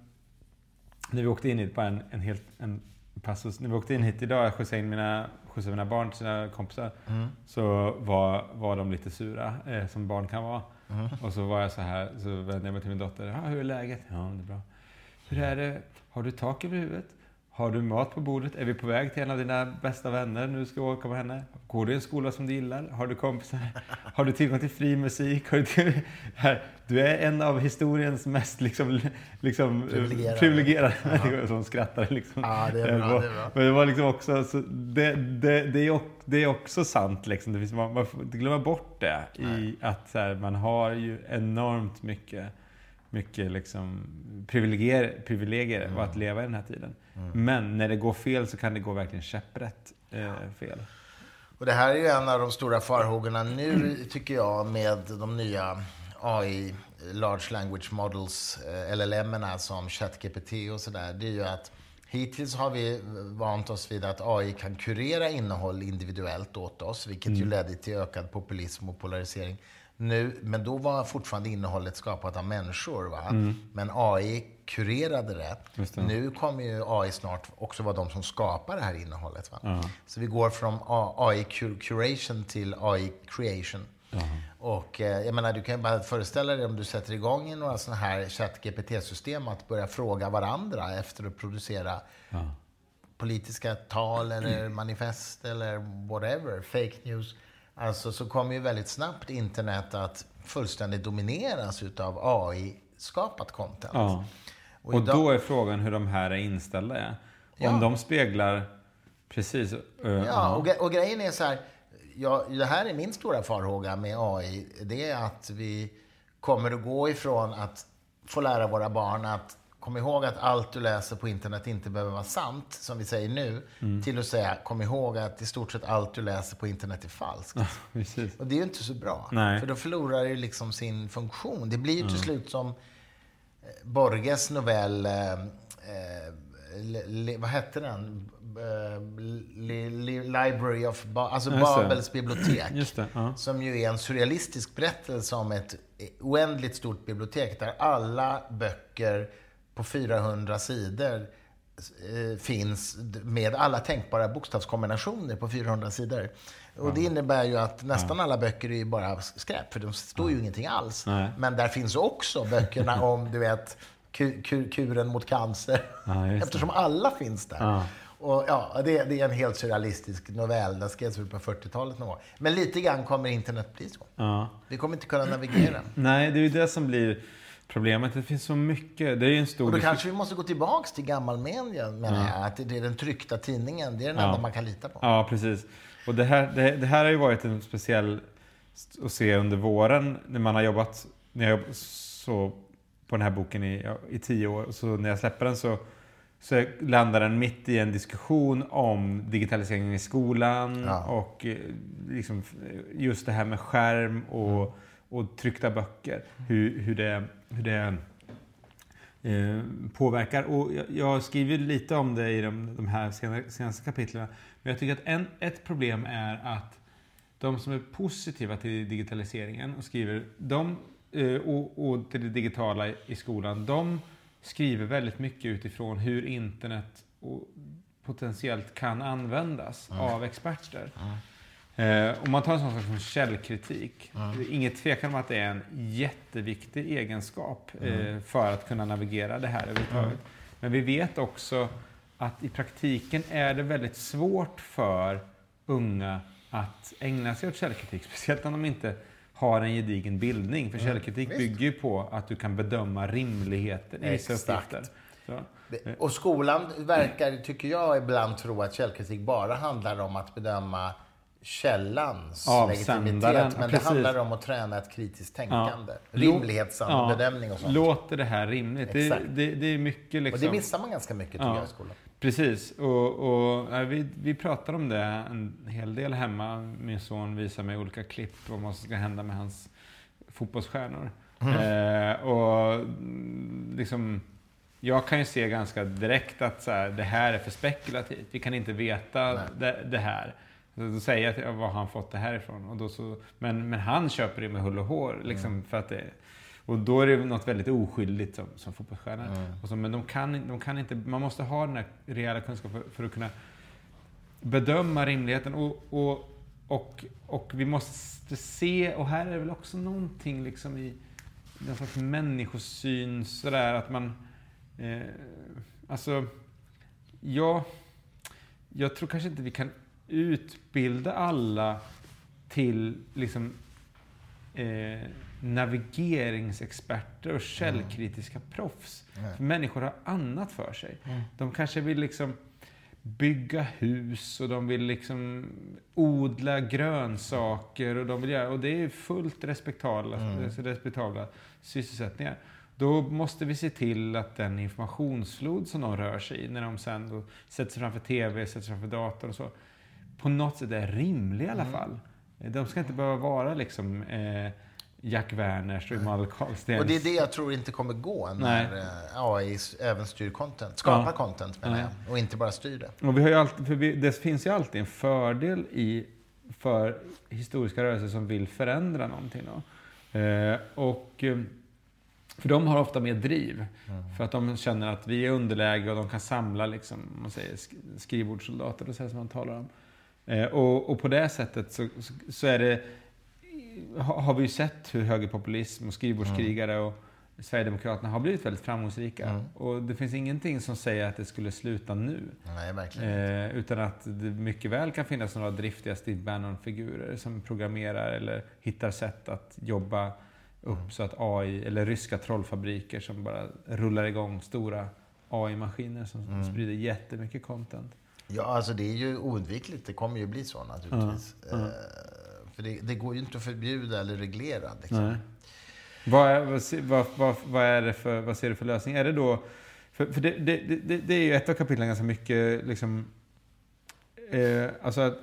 när vi åkte in hit, bara en, en helt en passus. När vi åkte in hit idag, jag skjutsade in mina, skjutsade mina barn till sina kompisar, Mm. så var, var de lite sura, eh, som barn kan vara. Mm. Och så var jag så här, så vände jag mig till min dotter. Ah, hur är läget? Ja, det är bra. Hur är det? Har du tak över huvudet? Har du mat på bordet? Är vi på väg till en av dina bästa vänner? Nu ska åka med henne. Går du i en skola som du gillar? Har du kompisar? Har du tillgång till fri musik? Har du, till, du är en av historiens mest liksom, liksom, Privilegierade. privilegierade människor som skrattar. Liksom. Ja, det är bra. Det är bra. Men det var liksom också, så det, det, det, är, också sant liksom. Det finns, man, man får inte glömma bort det. I att så här, man har ju enormt mycket, mycket liksom privilegier, privilegier Mm. att leva i den här tiden. Men när det går fel så kan det gå verkligen käpprätt eh, fel. Och det här är ju en av de stora farhågorna nu, tycker jag, med de nya AI, Large Language Models, eh, LLM-erna som ChatGPT och sådär. Det är ju att hittills har vi vant oss vid att AI kan kurera innehåll individuellt åt oss, vilket ju ledde till ökad populism och polarisering. Nu, men då var fortfarande innehållet skapat av människor. Va? Men AI kurerade det. Det. Nu kommer ju AI snart också vara de som skapar det här innehållet. Va? Så vi går från AI cur- curation till AI creation. Och eh, jag menar, du kan ju bara föreställa dig om du sätter igång i några sådana här ChatGPT-system att börja fråga varandra efter att producera politiska tal eller manifest eller whatever, fake news. Alltså så kommer ju väldigt snabbt internet att fullständigt domineras utav AI-skapat content. Ja. Och Och idag- då är frågan hur de här är inställda. Är. Om Ja. de speglar Precis. Uh, ja, och, och, grejen är så här. Ja, det här är min stora farhåga med AI. Det är att vi kommer att gå ifrån att få lära våra barn att kom ihåg att allt du läser på internet inte behöver vara sant, som vi säger nu, mm. till att säga kom ihåg att i stort sett allt du läser på internet är falskt. Ja, och det är ju inte så bra. Nej. För då förlorar det liksom sin funktion. Det blir ju till mm. slut som eh, Borges novell, eh, eh, vad hette den? Eh, Library of ba alltså Babels bibliotek. Det, ja. Som ju är en surrealistisk berättelse om ett oändligt stort bibliotek där alla böcker på 400 sidor eh, finns med alla tänkbara bokstavskombinationer på 400 sidor. Och det innebär ju att nästan alla böcker är bara skräp, för de står ju ingenting alls. Nej. Men där finns också böckerna [laughs] om, du vet, kuren mot cancer. Ja, Eftersom alla finns där. Ja. Och ja, det, det, är en helt surrealistisk novell. Den skrevs på 40-talet någon gång. Men lite grann kommer internet bli så. Ja. Vi kommer inte kunna navigera. [clears throat] Nej, det är ju det som blir problemet. Det finns så mycket. Det är en stor... Och då kanske vi måste gå tillbaks till gammalmedia, menar jag. Att det är den tryckta tidningen. Det är den enda man kan lita på. Ja, precis. Och det här, det, det här har ju varit en speciell att se under våren när man har jobbat, när jag jobbat så på den här boken i, i tio år. Så när jag släpper den så, så landar den mitt i en diskussion om digitaliseringen i skolan ja. och eh, liksom just det här med skärm och, mm. och tryckta böcker. Hur, hur det, hur det eh, påverkar. Och jag, jag skriver lite om det i de, de här senaste kapitlen. Men jag tycker att en, ett problem är att de som är positiva till digitaliseringen och skriver, de Eh, och, och till det digitala i skolan, de skriver väldigt mycket utifrån hur internet potentiellt kan användas mm. av experter. Mm. Eh, om man tar en sån sak som källkritik. Mm. Inget tvekan om att det är en jätteviktig egenskap eh, för att kunna navigera det här överhuvudtaget. Men vi vet också att i praktiken är det väldigt svårt för unga att ägna sig åt källkritik. [laughs] Speciellt om de inte har en gedigen bildning. För mm. källkritik mm, bygger ju på att du kan bedöma rimligheten i vissa uppgifter. Och skolan verkar, tycker jag, ibland tro att källkritik bara handlar om att bedöma källans legitimitet. Men det handlar om att träna ett kritiskt tänkande. Ja. Rimlighetsbedömning och sånt. Låter det här rimligt? Det, det, det, är mycket liksom... Och det missar man ganska mycket, tycker ja. jag, i skolan. Precis, och, och ja, vi, vi pratar om det en hel del hemma. Min son visar mig olika klipp om vad som ska hända med hans fotbollsstjärnor. Mm. Eh, och liksom, jag kan ju se ganska direkt att så här, det här är för spekulativt. Vi kan inte veta det, det, här. Då säger jag var han fått det här ifrån? Och då så, men, men han köper det med hull och hår. Liksom, mm. för att det, och då är det något väldigt oskyldigt som, som fotbollsstjärna. Mm. men de kan, de kan inte, man måste ha den här rejäla kunskapen för, för att kunna bedöma rimligheten. Och, och, och, och vi måste se, och här är det väl också någonting liksom i någon slags människosyn sådär att man... Eh, alltså, ja, jag tror kanske inte vi kan utbilda alla till liksom eh, navigeringsexperter och källkritiska mm. proffs. För människor har annat för sig. Mm. De kanske vill liksom bygga hus och de vill liksom odla grönsaker och de vill göra, och det är fullt respektabla, mm. respektabla sysselsättningar. Då måste vi se till att den informationsflod som de rör sig i, när de sen sätter sig framför TV, sätter sig framför datorn och så, på något sätt är rimlig i alla mm. fall. De ska inte behöva vara liksom eh, Jack Werners och Emanuel Karlstens. Och det är det jag tror inte kommer gå när Nej. Eh, AI även styr content. Skapar ja. content menar jag. Och inte bara styr det. Och vi har alltid, för vi, det finns ju alltid en fördel i, för historiska rörelser som vill förändra någonting. Då. Eh, och, eh, för de har ofta mer driv. Mm. För att de känner att vi är underläge och de kan samla liksom, man säger, skrivbordssoldater, och så som man talar om. Eh, och, och, på det sättet så, så, är det har vi ju sett hur högerpopulism och skrivbordskrigare mm. och Sverigedemokraterna har blivit väldigt framgångsrika. Mm. Och det finns ingenting som säger att det skulle sluta nu. Nej, verkligen eh, Utan att det mycket väl kan finnas några driftiga Steve Bannon-figurer som programmerar eller hittar sätt att jobba upp mm. så att AI, eller ryska trollfabriker som bara rullar igång stora AI-maskiner som mm. sprider jättemycket content. Ja, alltså det är ju oundvikligt. Det kommer ju bli så naturligtvis. Ja. Eh, för det, det går ju inte att förbjuda eller reglera. Liksom. Vad, är, vad, vad, vad, är det för, vad ser du för lösning? Är det då... För, för det, det, det, det är ju ett av kapitlen ganska mycket liksom... Eh, alltså att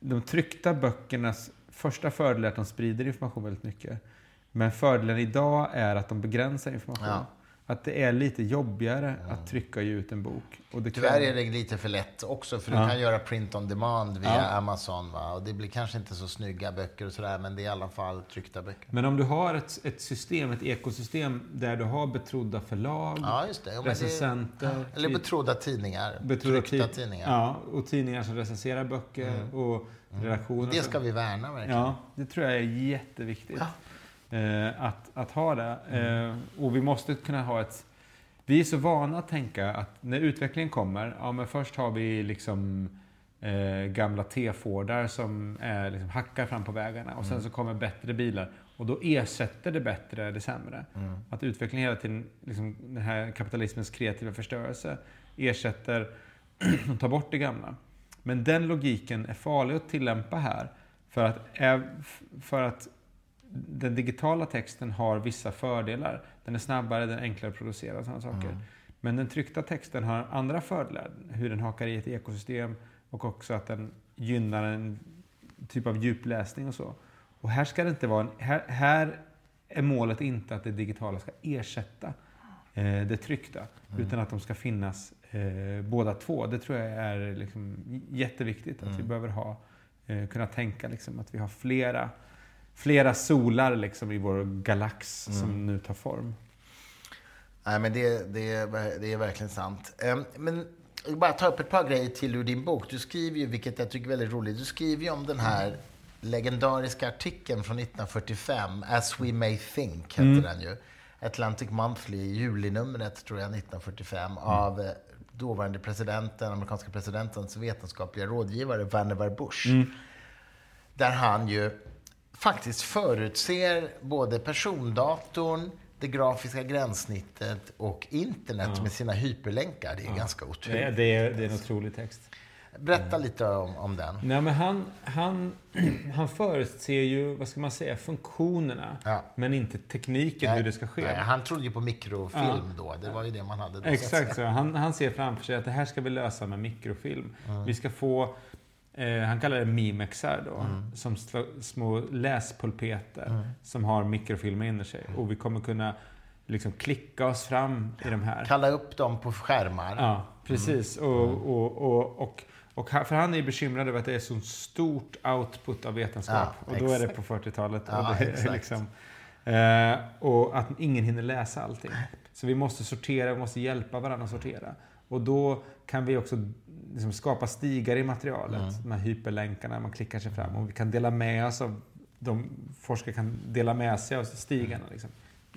de tryckta böckernas första fördel är att de sprider information väldigt mycket. Men fördelen idag är att de begränsar information. Ja. Att det är lite jobbigare att trycka ut en bok. Och det Tyvärr är det lite för lätt också, för Ja. du kan göra print on demand via Ja. Amazon. Va? Och det blir kanske inte så snygga böcker och sådär, men det är i alla fall tryckta böcker. Men om du har ett, ett system, ett ekosystem där du har betrodda förlag, Ja. Ja, men det recensenter, eller typ- betrodda tidningar. betrodda tryckta tid- tidningar. Ja, och tidningar som recenserar böcker och redaktioner. Det ska vi värna verkligen. Ja, det tror jag är jätteviktigt. Eh, att, att ha det. Eh, och vi måste kunna ha ett... Vi är så vana att tänka att när utvecklingen kommer, ja men först har vi liksom eh, gamla T-Fordar som är, liksom, hackar fram på vägarna och sen så kommer bättre bilar och då ersätter det bättre det sämre. Att utvecklingen hela tiden, liksom, den här kapitalismens kreativa förstörelse ersätter [clears throat] och tar bort det gamla. Men den logiken är farlig att tillämpa här. För att, är- för att den digitala texten har vissa fördelar. Den är snabbare, den är enklare att producera och sådana saker. Men den tryckta texten har andra fördelar. Hur den hakar i ett ekosystem och också att den gynnar en typ av djupläsning och så. Och här ska det inte vara en, här, här är målet inte att det digitala ska ersätta eh, det tryckta. Utan att de ska finnas eh, båda två. Det tror jag är liksom jätteviktigt. Att vi behöver ha, eh, kunna tänka liksom, att vi har flera, flera solar liksom, i vår galax som nu tar form. Nej, men det, det, är, det är verkligen sant. Ehm, Men jag vill bara ta upp ett par grejer till ur din bok. Du skriver ju, vilket jag tycker är väldigt roligt, du skriver ju om den här legendariska artikeln från 1945, As We May Think, hette Mm. den ju. Atlantic Monthly, julinumret tror jag, 1945, Mm. av eh, dåvarande presidenten, amerikanska presidentens vetenskapliga rådgivare, Vannevar Bush. Mm. Där han ju faktiskt förutser både persondatorn, det grafiska gränssnittet och internet med sina hyperlänkar. Det är ganska Det, otroligt. är- det, är, det är en otrolig text. Berätta lite om, om den. Nej, men han, han, [clears throat] han förutser ju, vad ska man säga, funktionerna. Ja. Men inte tekniken, hur det ska ske. Nej, han trodde ju på mikrofilm då. Det var ju det man hade Exakt så. Han, han ser framför sig att det här ska vi lösa med mikrofilm. Vi ska få, eh, han kallar det mimexar då, som sl- små läspulpeter som har mikrofilm in i sig. Och vi kommer kunna liksom klicka oss fram i de här. Kalla upp dem på skärmar. Ja, precis. Och, och, och, och, och, han- för han är bekymrad över att det är så stort output av vetenskap. Ja, och då är det på 40-talet. Ja, och, liksom, eh, och att ingen hinner läsa allting. Så vi måste sortera, vi måste hjälpa varandra att sortera. Och då kan vi också liksom skapa stigar i materialet. Mm. De här hyperlänkarna, man klickar sig fram. Och vi kan dela med oss av, de forskare kan dela med sig av stigarna. Liksom.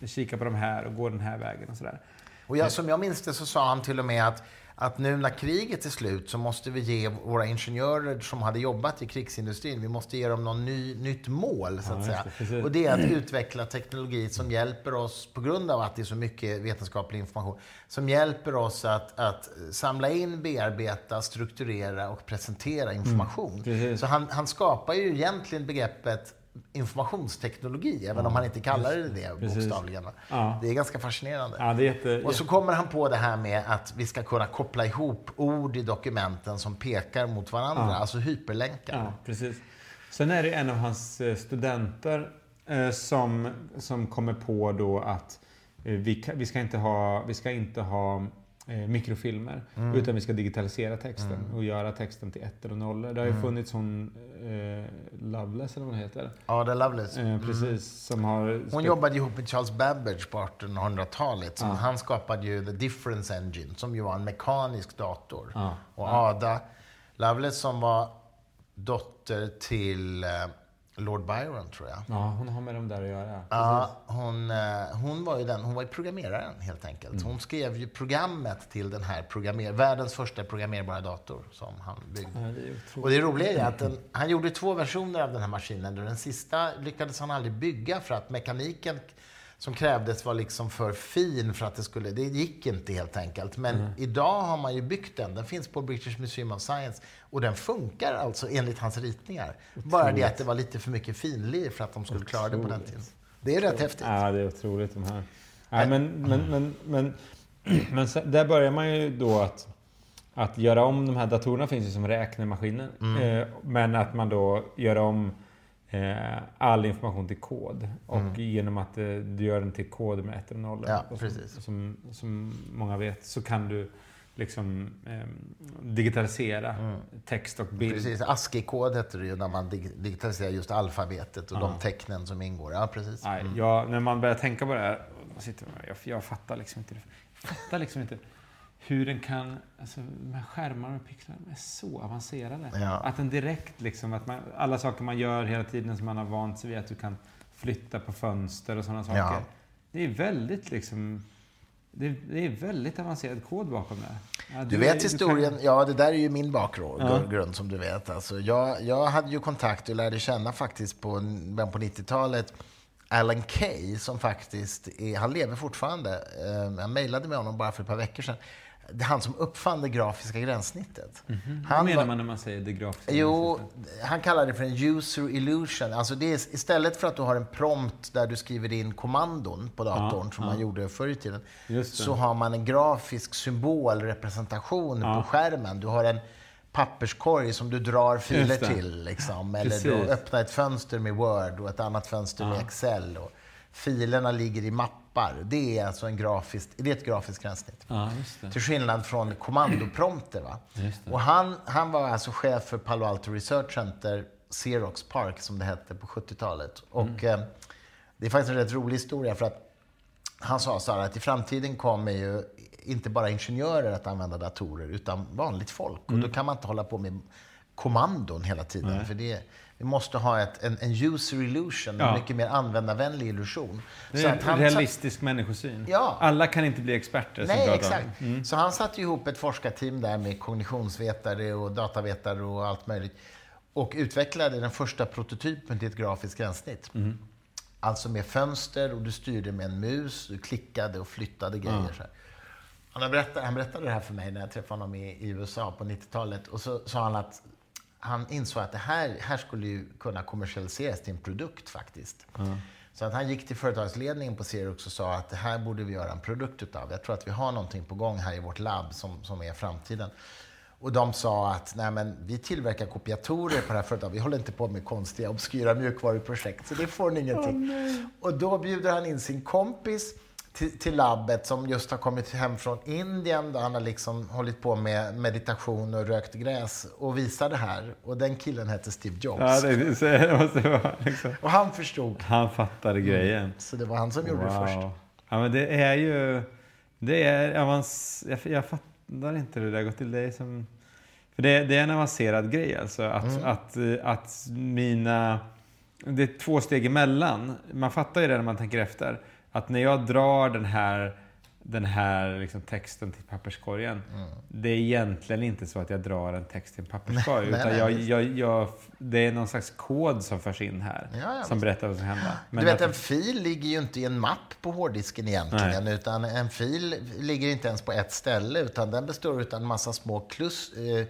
Kika på de här och gå den här vägen och sådär. Och jag, som jag minns det så sa han till och med att, att nu när kriget är slut så måste vi ge våra ingenjörer som hade jobbat i krigsindustrin, vi måste ge dem någon ny, nytt mål så att Ja, säga. och det är att utveckla teknologi som hjälper oss, på grund av att det är så mycket vetenskaplig information, som hjälper oss att, att samla in, bearbeta, strukturera och presentera information. Mm, så han, han skapar ju egentligen begreppet informationsteknologi, även om han inte kallar det det Precis. bokstavligen. Ja. Det är ganska fascinerande. Ja, det är jätte, Och så kommer han på det här med att vi ska kunna koppla ihop ord i dokumenten som pekar mot varandra, Ja. alltså hyperlänkar. Ja, precis. Sen är det en av hans eh, studenter eh, som, som kommer på då att eh, vi, vi ska inte ha, vi ska inte ha eh, mikrofilmer, Mm. utan vi ska digitalisera texten och göra texten till ettor och nollor. Det har ju Mm. funnits hon eh, Loveless, eller vad hon heter. Ada Lovelace. Eh, precis, som har... Mm. Hon jobbade ihop med Charles Babbage på 1800-talet. som Han skapade ju The Difference Engine, som ju var en mekanisk dator. Ja. Och Ada Lovelace som var dotter till eh, Lord Byron, tror jag. Ja, hon har med dem där att göra. Ja, hon, eh, hon var ju den, hon var ju programmeraren helt enkelt. Mm. Hon skrev ju programmet till den här programmer, världens första programmerbara dator som han byggde. Ja, det. Och det roliga är att den, han gjorde två versioner av den här maskinen. Den sista lyckades han aldrig bygga för att mekaniken som krävdes var liksom för fin för att det skulle... Det gick inte helt enkelt. Men Mm. idag har man ju byggt den. Den finns på British Museum of Science. Och den funkar alltså enligt hans ritningar. Bara det att det var lite för mycket finlir för att de skulle klara det på den tiden. Det är rätt häftigt. Ja, det är otroligt de här. Nej, men, men, men, men, [clears throat] men sen, där börjar man ju då att, att göra om de här datorerna finns ju som räknemaskiner. Eh, men att man då gör om all information till kod. Och genom att eh, du gör den till kod med ettor och nollor. Ja, som. Som, som många vet så kan du liksom eh, digitalisera text och bild. Precis, ASCII-kod heter det ju när man dig- digitaliserar just alfabetet och de tecknen som ingår. Ja, precis. Nej, jag, när man börjar tänka på det här, jag, jag fattar liksom inte. Jag fattar liksom inte hur den kan, alltså de här skärmarna och pixlarna är så avancerade. Ja. Att den direkt liksom, att man, alla saker man gör hela tiden som man har vant sig vid, att du kan flytta på fönster och sådana saker. Ja. Det är väldigt liksom, det är, det är väldigt avancerad kod bakom det. Ja, Du är- vet kan- historien, ja det där är ju min bakgrund Ja. som du vet. Alltså, jag, jag hade ju kontakt och lärde känna faktiskt på, på 90-talet Alan Kay som faktiskt är, han lever fortfarande. Eh, Jag mejlade med honom bara för ett par veckor sedan. Det är han som uppfann det grafiska gränssnittet. Vad Han menar var- man när man säger det grafiska? Jo, gränssnittet? han kallar det för en user illusion. Alltså det är, istället för att du har en prompt där du skriver in kommandon på datorn, Ja, som ja. man gjorde förr i tiden, så har man en grafisk symbolrepresentation Ja. på skärmen. Du har en papperskorg som du drar filer till. Liksom. Eller du öppnar ett fönster med Word och ett annat fönster med. Excel. Och filerna ligger i mappar. Det är alltså en grafisk, det är ett grafiskt gränssnitt. Ja. Till skillnad från kommandoprompter. Va? Och han, han var alltså chef för Palo Alto Research Center, Xerox Park som det hette på 70-talet. Och eh, det är faktiskt en rätt rolig historia för att han sa så här att i framtiden kommer ju inte bara ingenjörer att använda datorer utan vanligt folk. Och då kan man inte hålla på med kommandon hela tiden. För det, vi måste ha ett, en, en user illusion, Ja. en mycket mer användarvänlig illusion. Det är en realistisk människosyn. Ja. Alla kan inte bli experter. Nej, exakt. Så han satte ihop ett forskarteam där med kognitionsvetare och datavetare och allt möjligt. Och utvecklade den första prototypen till ett grafiskt gränssnitt. Alltså med fönster och du styrde med en mus, du klickade och flyttade grejer. Så här. Han, berättade, han berättade det här för mig när jag träffade honom i, i USA på 90-talet. Och så sa han att han insåg att det här, här skulle ju kunna kommersialiseras till en produkt faktiskt. Så att han gick till företagsledningen på Xerox och sa att det här borde vi göra en produkt utav. Jag tror att vi har någonting på gång här i vårt labb som, som är framtiden. Och de sa att Nej, men vi tillverkar kopiatorer på det här företaget. Vi håller inte på med konstiga, obskyra mjukvaruprojekt, så det får ni ingenting. och då bjuder han in sin kompis till, till labbet som just har kommit hem från Indien där han har liksom hållit på med meditation och rökt gräs och visar det här. Och den killen hette Steve Jobs. Ja, det, så det måste vara liksom. Och han förstod. Han fattade grejen. Så det var han som gjorde det först. Ja, men det är ju... Det är avans... jag, jag fattar inte hur det där går till. Det som... För det, det är en avancerad grej alltså. Att, Mm. att, att mina... Det är två steg emellan. Man fattar ju det när man tänker efter. Att när jag drar den här, den här liksom texten till papperskorgen. Det är egentligen inte så att jag drar en text till en papperskorg. Mm. Nej, utan nej, jag, jag, jag, det är någon slags kod som förs in här. Ja, ja, som berättar vad som händer. du vet, att- en fil ligger ju inte i en mapp på hårddisken egentligen. Utan en fil ligger inte ens på ett ställe. Utan den består av en massa små klus, eh,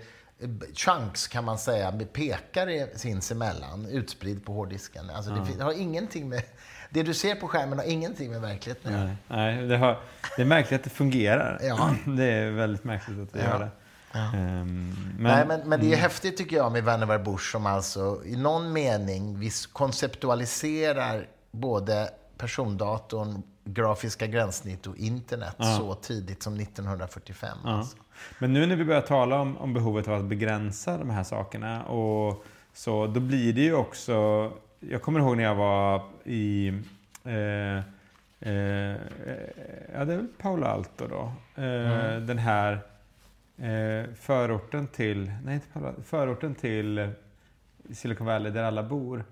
chunks kan man säga, med pekare sinsemellan, utspridd på hårddisken. Alltså, det har ingenting med... Det du ser på skärmen har ingenting med verkligheten. Nej, nej det, har, det är märkligt att det fungerar. Ja. [clears throat] Det är väldigt märkligt att det Ja. gör det. Ehm, men, Nej, men, men det är häftigt tycker jag med Vannevar Bush som alltså i någon mening vis konceptualiserar både persondatorn, grafiska gränssnitt och internet så tidigt som 1945. ja. Alltså. men nu när vi börjar tala om, om behovet av att begränsa de här sakerna och så, då blir det ju också... Jag kommer ihåg när jag var i... Eh, eh, ja, det är väl Paolo Alto då. Eh, Den här eh, förorten till... Nej, inte Paolo Förorten till Silicon Valley där alla bor.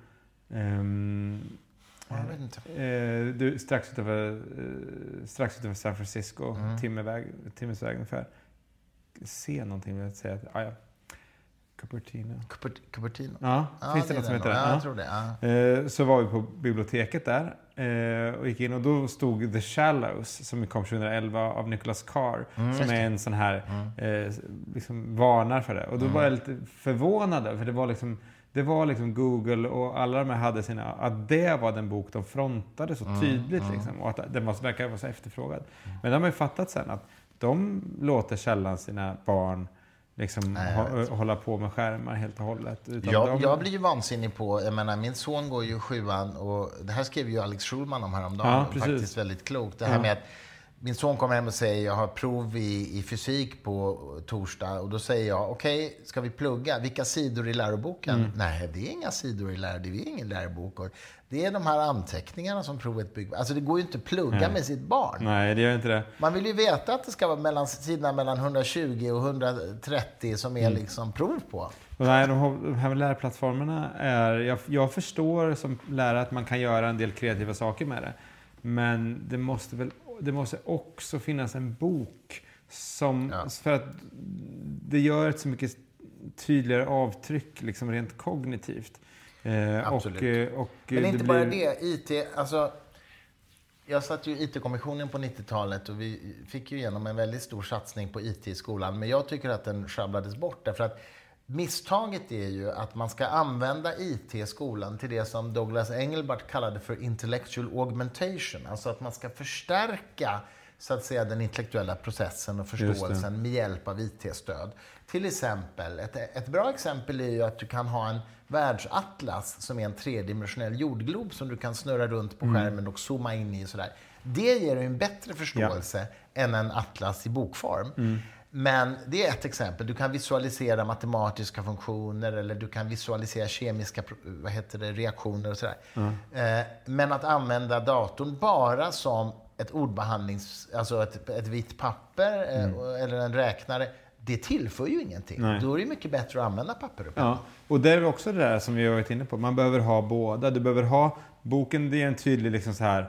Ehm, Jag vet inte. Eh, du, strax, utanför, eh, strax utanför San Francisco, Mm. timmeväg, timmesväg ungefär. Se någonting vill jag säga. Ah, ja. Cupertino. Cupert- Cupertino? Ja, finns det är något som heter det? Ja, Ja. jag tror det. Ja. Eh, Så var vi på biblioteket där eh, och gick in och då stod The Shallows som kom 2011 av Nicholas Carr. Mm, som är en sån här, eh, liksom varnar för det. Och då var jag lite förvånad för det var liksom det var liksom Google och alla de här hade sina, att det var den bok de frontade så tydligt liksom, och att den var, verkar vara så efterfrågad. Men de har ju fattat sen att de låter sällan sina barn liksom Nej, jag hå- hålla på med skärmar helt och hållet. Jag, de, jag blir ju vansinnig på, jag menar min son går ju sjuan och det här skrev ju Alex Schulman om häromdagen. Ja, precis. faktiskt väldigt klokt. Det här Ja. med att min son kommer hem och säger jag har prov i, i fysik på torsdag och då säger jag okej, ska vi plugga? Vilka sidor i läroboken? Mm. Nej, det är inga sidor i läroboken, det är ingen lärobok. Och det är de här anteckningarna som provet bygger Alltså det går ju inte att plugga Nej. med sitt barn. Nej, det gör inte det. Man vill ju veta att det ska vara mellan sidorna mellan 120 och 130 som är Mm. liksom prov på. Nej, de här lärplattformarna är... Jag, jag förstår som lärare att man kan göra en del kreativa saker med det. Men det måste väl det måste också finnas en bok som... Ja. För att det gör ett så mycket tydligare avtryck liksom rent kognitivt. Eh, Absolut. Och, eh, och Men det inte blir- bara det. IT, alltså, jag satt ju i IT-kommissionen på 90-talet och vi fick ju igenom en väldigt stor satsning på IT i skolan. Men jag tycker att den sjabblades bort. Därför att misstaget är ju att man ska använda IT i skolan till det som Douglas Engelbart kallade för intellectual augmentation. Alltså att man ska förstärka så att säga den intellektuella processen och förståelsen med hjälp av IT-stöd. Till exempel, ett, ett bra exempel är ju att du kan ha en världsatlas som är en tredimensionell jordglob som du kan snurra runt på skärmen och zooma in i. Sådär. Det ger en bättre förståelse än en atlas i bokform. Men det är ett exempel. Du kan visualisera matematiska funktioner eller du kan visualisera kemiska vad heter det, reaktioner och sådär. Eh, men att använda datorn bara som ett ordbehandlings... Alltså ett, ett vitt papper eh, och- eller en räknare. Det tillför ju ingenting. Nej. Då är det mycket bättre att använda papper och penna. Ja, och det är också det där som vi har varit inne på. Man behöver ha båda. Du behöver ha boken, det är en tydlig liksom så här.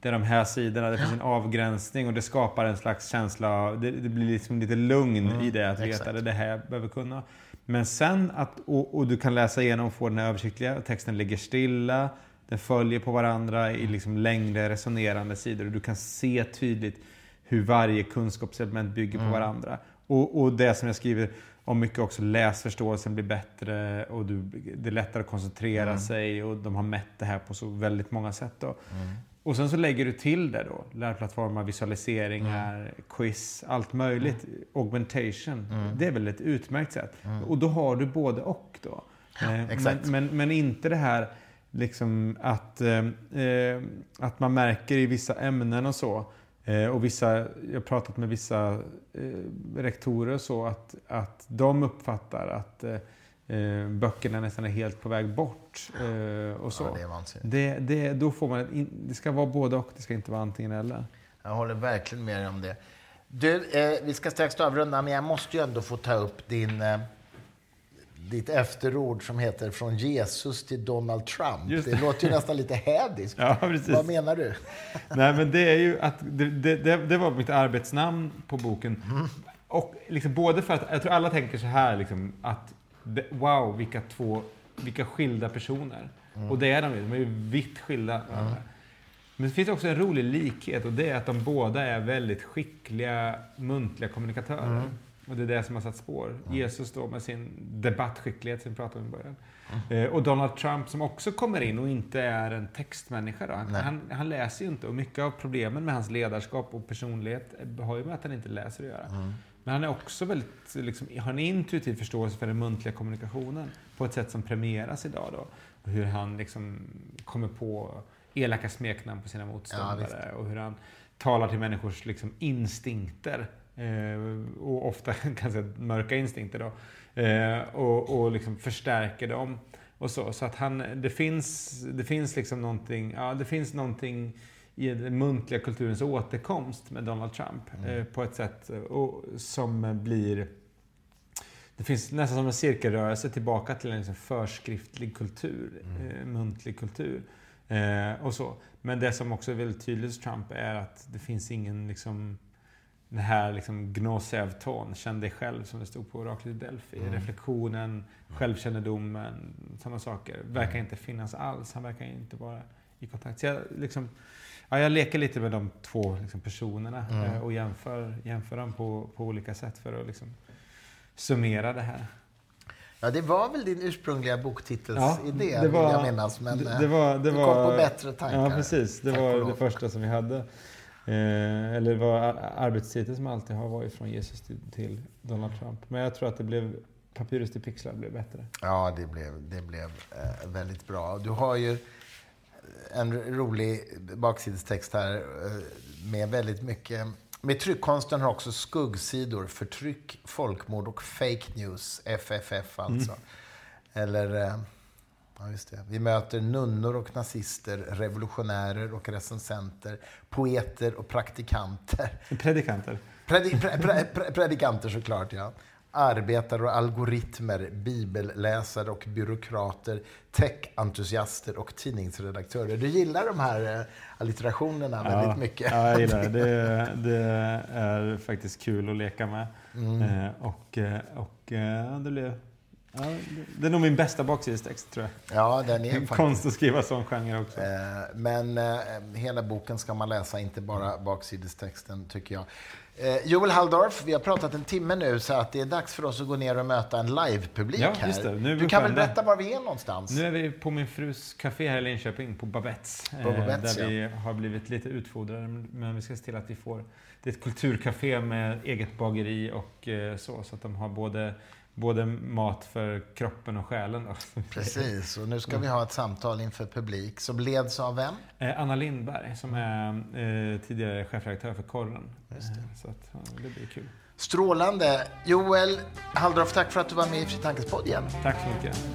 Det är de här sidorna, det finns en avgränsning och det skapar en slags känsla av, det, det blir liksom lite lugn i det att veta att det här jag behöver kunna. Men sen att, och, och du kan läsa igenom och få den här översiktliga, texten ligger stilla, den följer på varandra i liksom längre resonerande sidor och du kan se tydligt hur varje kunskapselement bygger på varandra. Och, och det som jag skriver om mycket också, läsförståelsen blir bättre och du, det är lättare att koncentrera sig och de har mätt det här på så väldigt många sätt. Då. Och sen så lägger du till det då, lärplattformar, visualiseringar, quiz, allt möjligt. Augmentation. Det är väl ett utmärkt sätt. Och då har du både och då. Eh, exakt. Men, men, men inte det här liksom att, eh, eh, att man märker i vissa ämnen och så. Eh, och vissa, jag har pratat med vissa eh, rektorer så att, att de uppfattar att eh, eh, böckerna nästan är helt på väg bort. Eh, och så. Ja, det är vansinnigt. det, det, då får man, in, det ska vara både och, det ska inte vara antingen eller. Jag håller verkligen med dig om det. Du, eh, vi ska strax avrunda, men jag måste ju ändå få ta upp din, eh, ditt efterord som heter Från Jesus till Donald Trump. Just det. det. låter ju nästan lite hädiskt. [laughs] Ja, precis. Vad menar du? [laughs] Nej, men det är ju att det, det, det, var mitt arbetsnamn på boken. Och liksom både för att, jag tror alla tänker så här liksom, att wow, vilka två, vilka skilda personer. Och det är de ju, de är ju vitt skilda. Men det finns också en rolig likhet och det är att de båda är väldigt skickliga muntliga kommunikatörer. Och det är det som har satt spår. Jesus då med sin debattskicklighet som vi pratade om i början. Eh, och Donald Trump som också kommer in och inte är en textmänniska. Då. Han, han, han läser ju inte och mycket av problemen med hans ledarskap och personlighet har ju med att han inte läser att göra. Men han är också väldigt, liksom, har en intuitiv förståelse för den muntliga kommunikationen på ett sätt som premieras idag. Då. Och hur han liksom kommer på elaka smeknamn på sina motståndare och hur han talar till människors liksom, instinkter. Eh, och ofta [laughs] ganska mörka instinkter då. Eh, och och liksom förstärker dem. Och så så att han, det finns, det finns liksom någonting, ja, det finns någonting i den muntliga kulturens återkomst med Donald Trump eh, på ett sätt och, som blir det finns nästan som en cirkelrörelse tillbaka till en liksom förskriftlig kultur, eh, muntlig kultur. Och så. Men det som också är väldigt tydligt hos Trump är att det finns ingen liksom, den här liksom Gnosev-ton, känn dig själv som det stod på oraklet i Delphi. Mm. Reflektionen, självkännedomen, sådana saker verkar inte finnas alls. Han verkar inte vara i kontakt. Så jag, liksom, ja, jag leker lite med de två liksom, personerna Mm. eh, och jämför, jämför dem på, på olika sätt för att liksom, summera det här. Ja, det var väl din ursprungliga boktitelsidé, det vill var- jag minnas. Men det, det var, det du var, kom på bättre tankar. Ja, precis. Det Tack var det första som vi hade. Eh, eller var ar- arbetstitel som alltid har varit från Jesus till, till Donald Trump. Men jag tror att det blev Papyrus till pixlar blev bättre. Ja, det blev, det blev eh, väldigt bra. Du har ju en rolig baksidestext här eh, med väldigt mycket... Med tryckkonsten har också skuggsidor, förtryck, folkmord och fake news, FFF alltså. Eller, eh, ja just det. Vi möter nunnor och nazister, revolutionärer och recensenter, poeter och praktikanter. Predikanter. Predi, pre, pre, pre, predikanter såklart, ja. Arbetare och algoritmer, bibelläsare och byråkrater, tech-entusiaster och tidningsredaktörer. Du gillar de här eh, allitterationerna väldigt mycket. Ja, jag gillar det. det. [laughs] Det är faktiskt kul att leka med. Mm. Eh, och eh, och det blev... Ja, det- är nog min bästa baksidestext, tror jag. Ja, den är [laughs] faktiskt... Konst att skriva sån genre också. Eh, Men eh, hela boken ska man läsa, inte bara baksidestexten, tycker jag. Eh, Joel Halldorf, vi har pratat en timme nu, så att det är dags för oss att gå ner och möta en livepublik Ja, här. det. Nu du kan väl berätta var vi är någonstans? Nu är vi på min frus café här i Linköping, på Babettes. På Babettes, där vi har blivit lite utfodrade, men vi ska se till att vi får... Det är ett kulturcafé med eget bageri och så, så att de har både, både mat för kroppen och själen. Då. Precis, och nu ska vi ha ett samtal inför publik som leds av vem? Eh, Anna Lindberg, som är eh, tidigare chefredaktör för Korren. Eh, Så att, ja, det blir kul. Strålande. Joel Halldorf, tack för att du var med i Fri Tankes podd igen. Tack så mycket.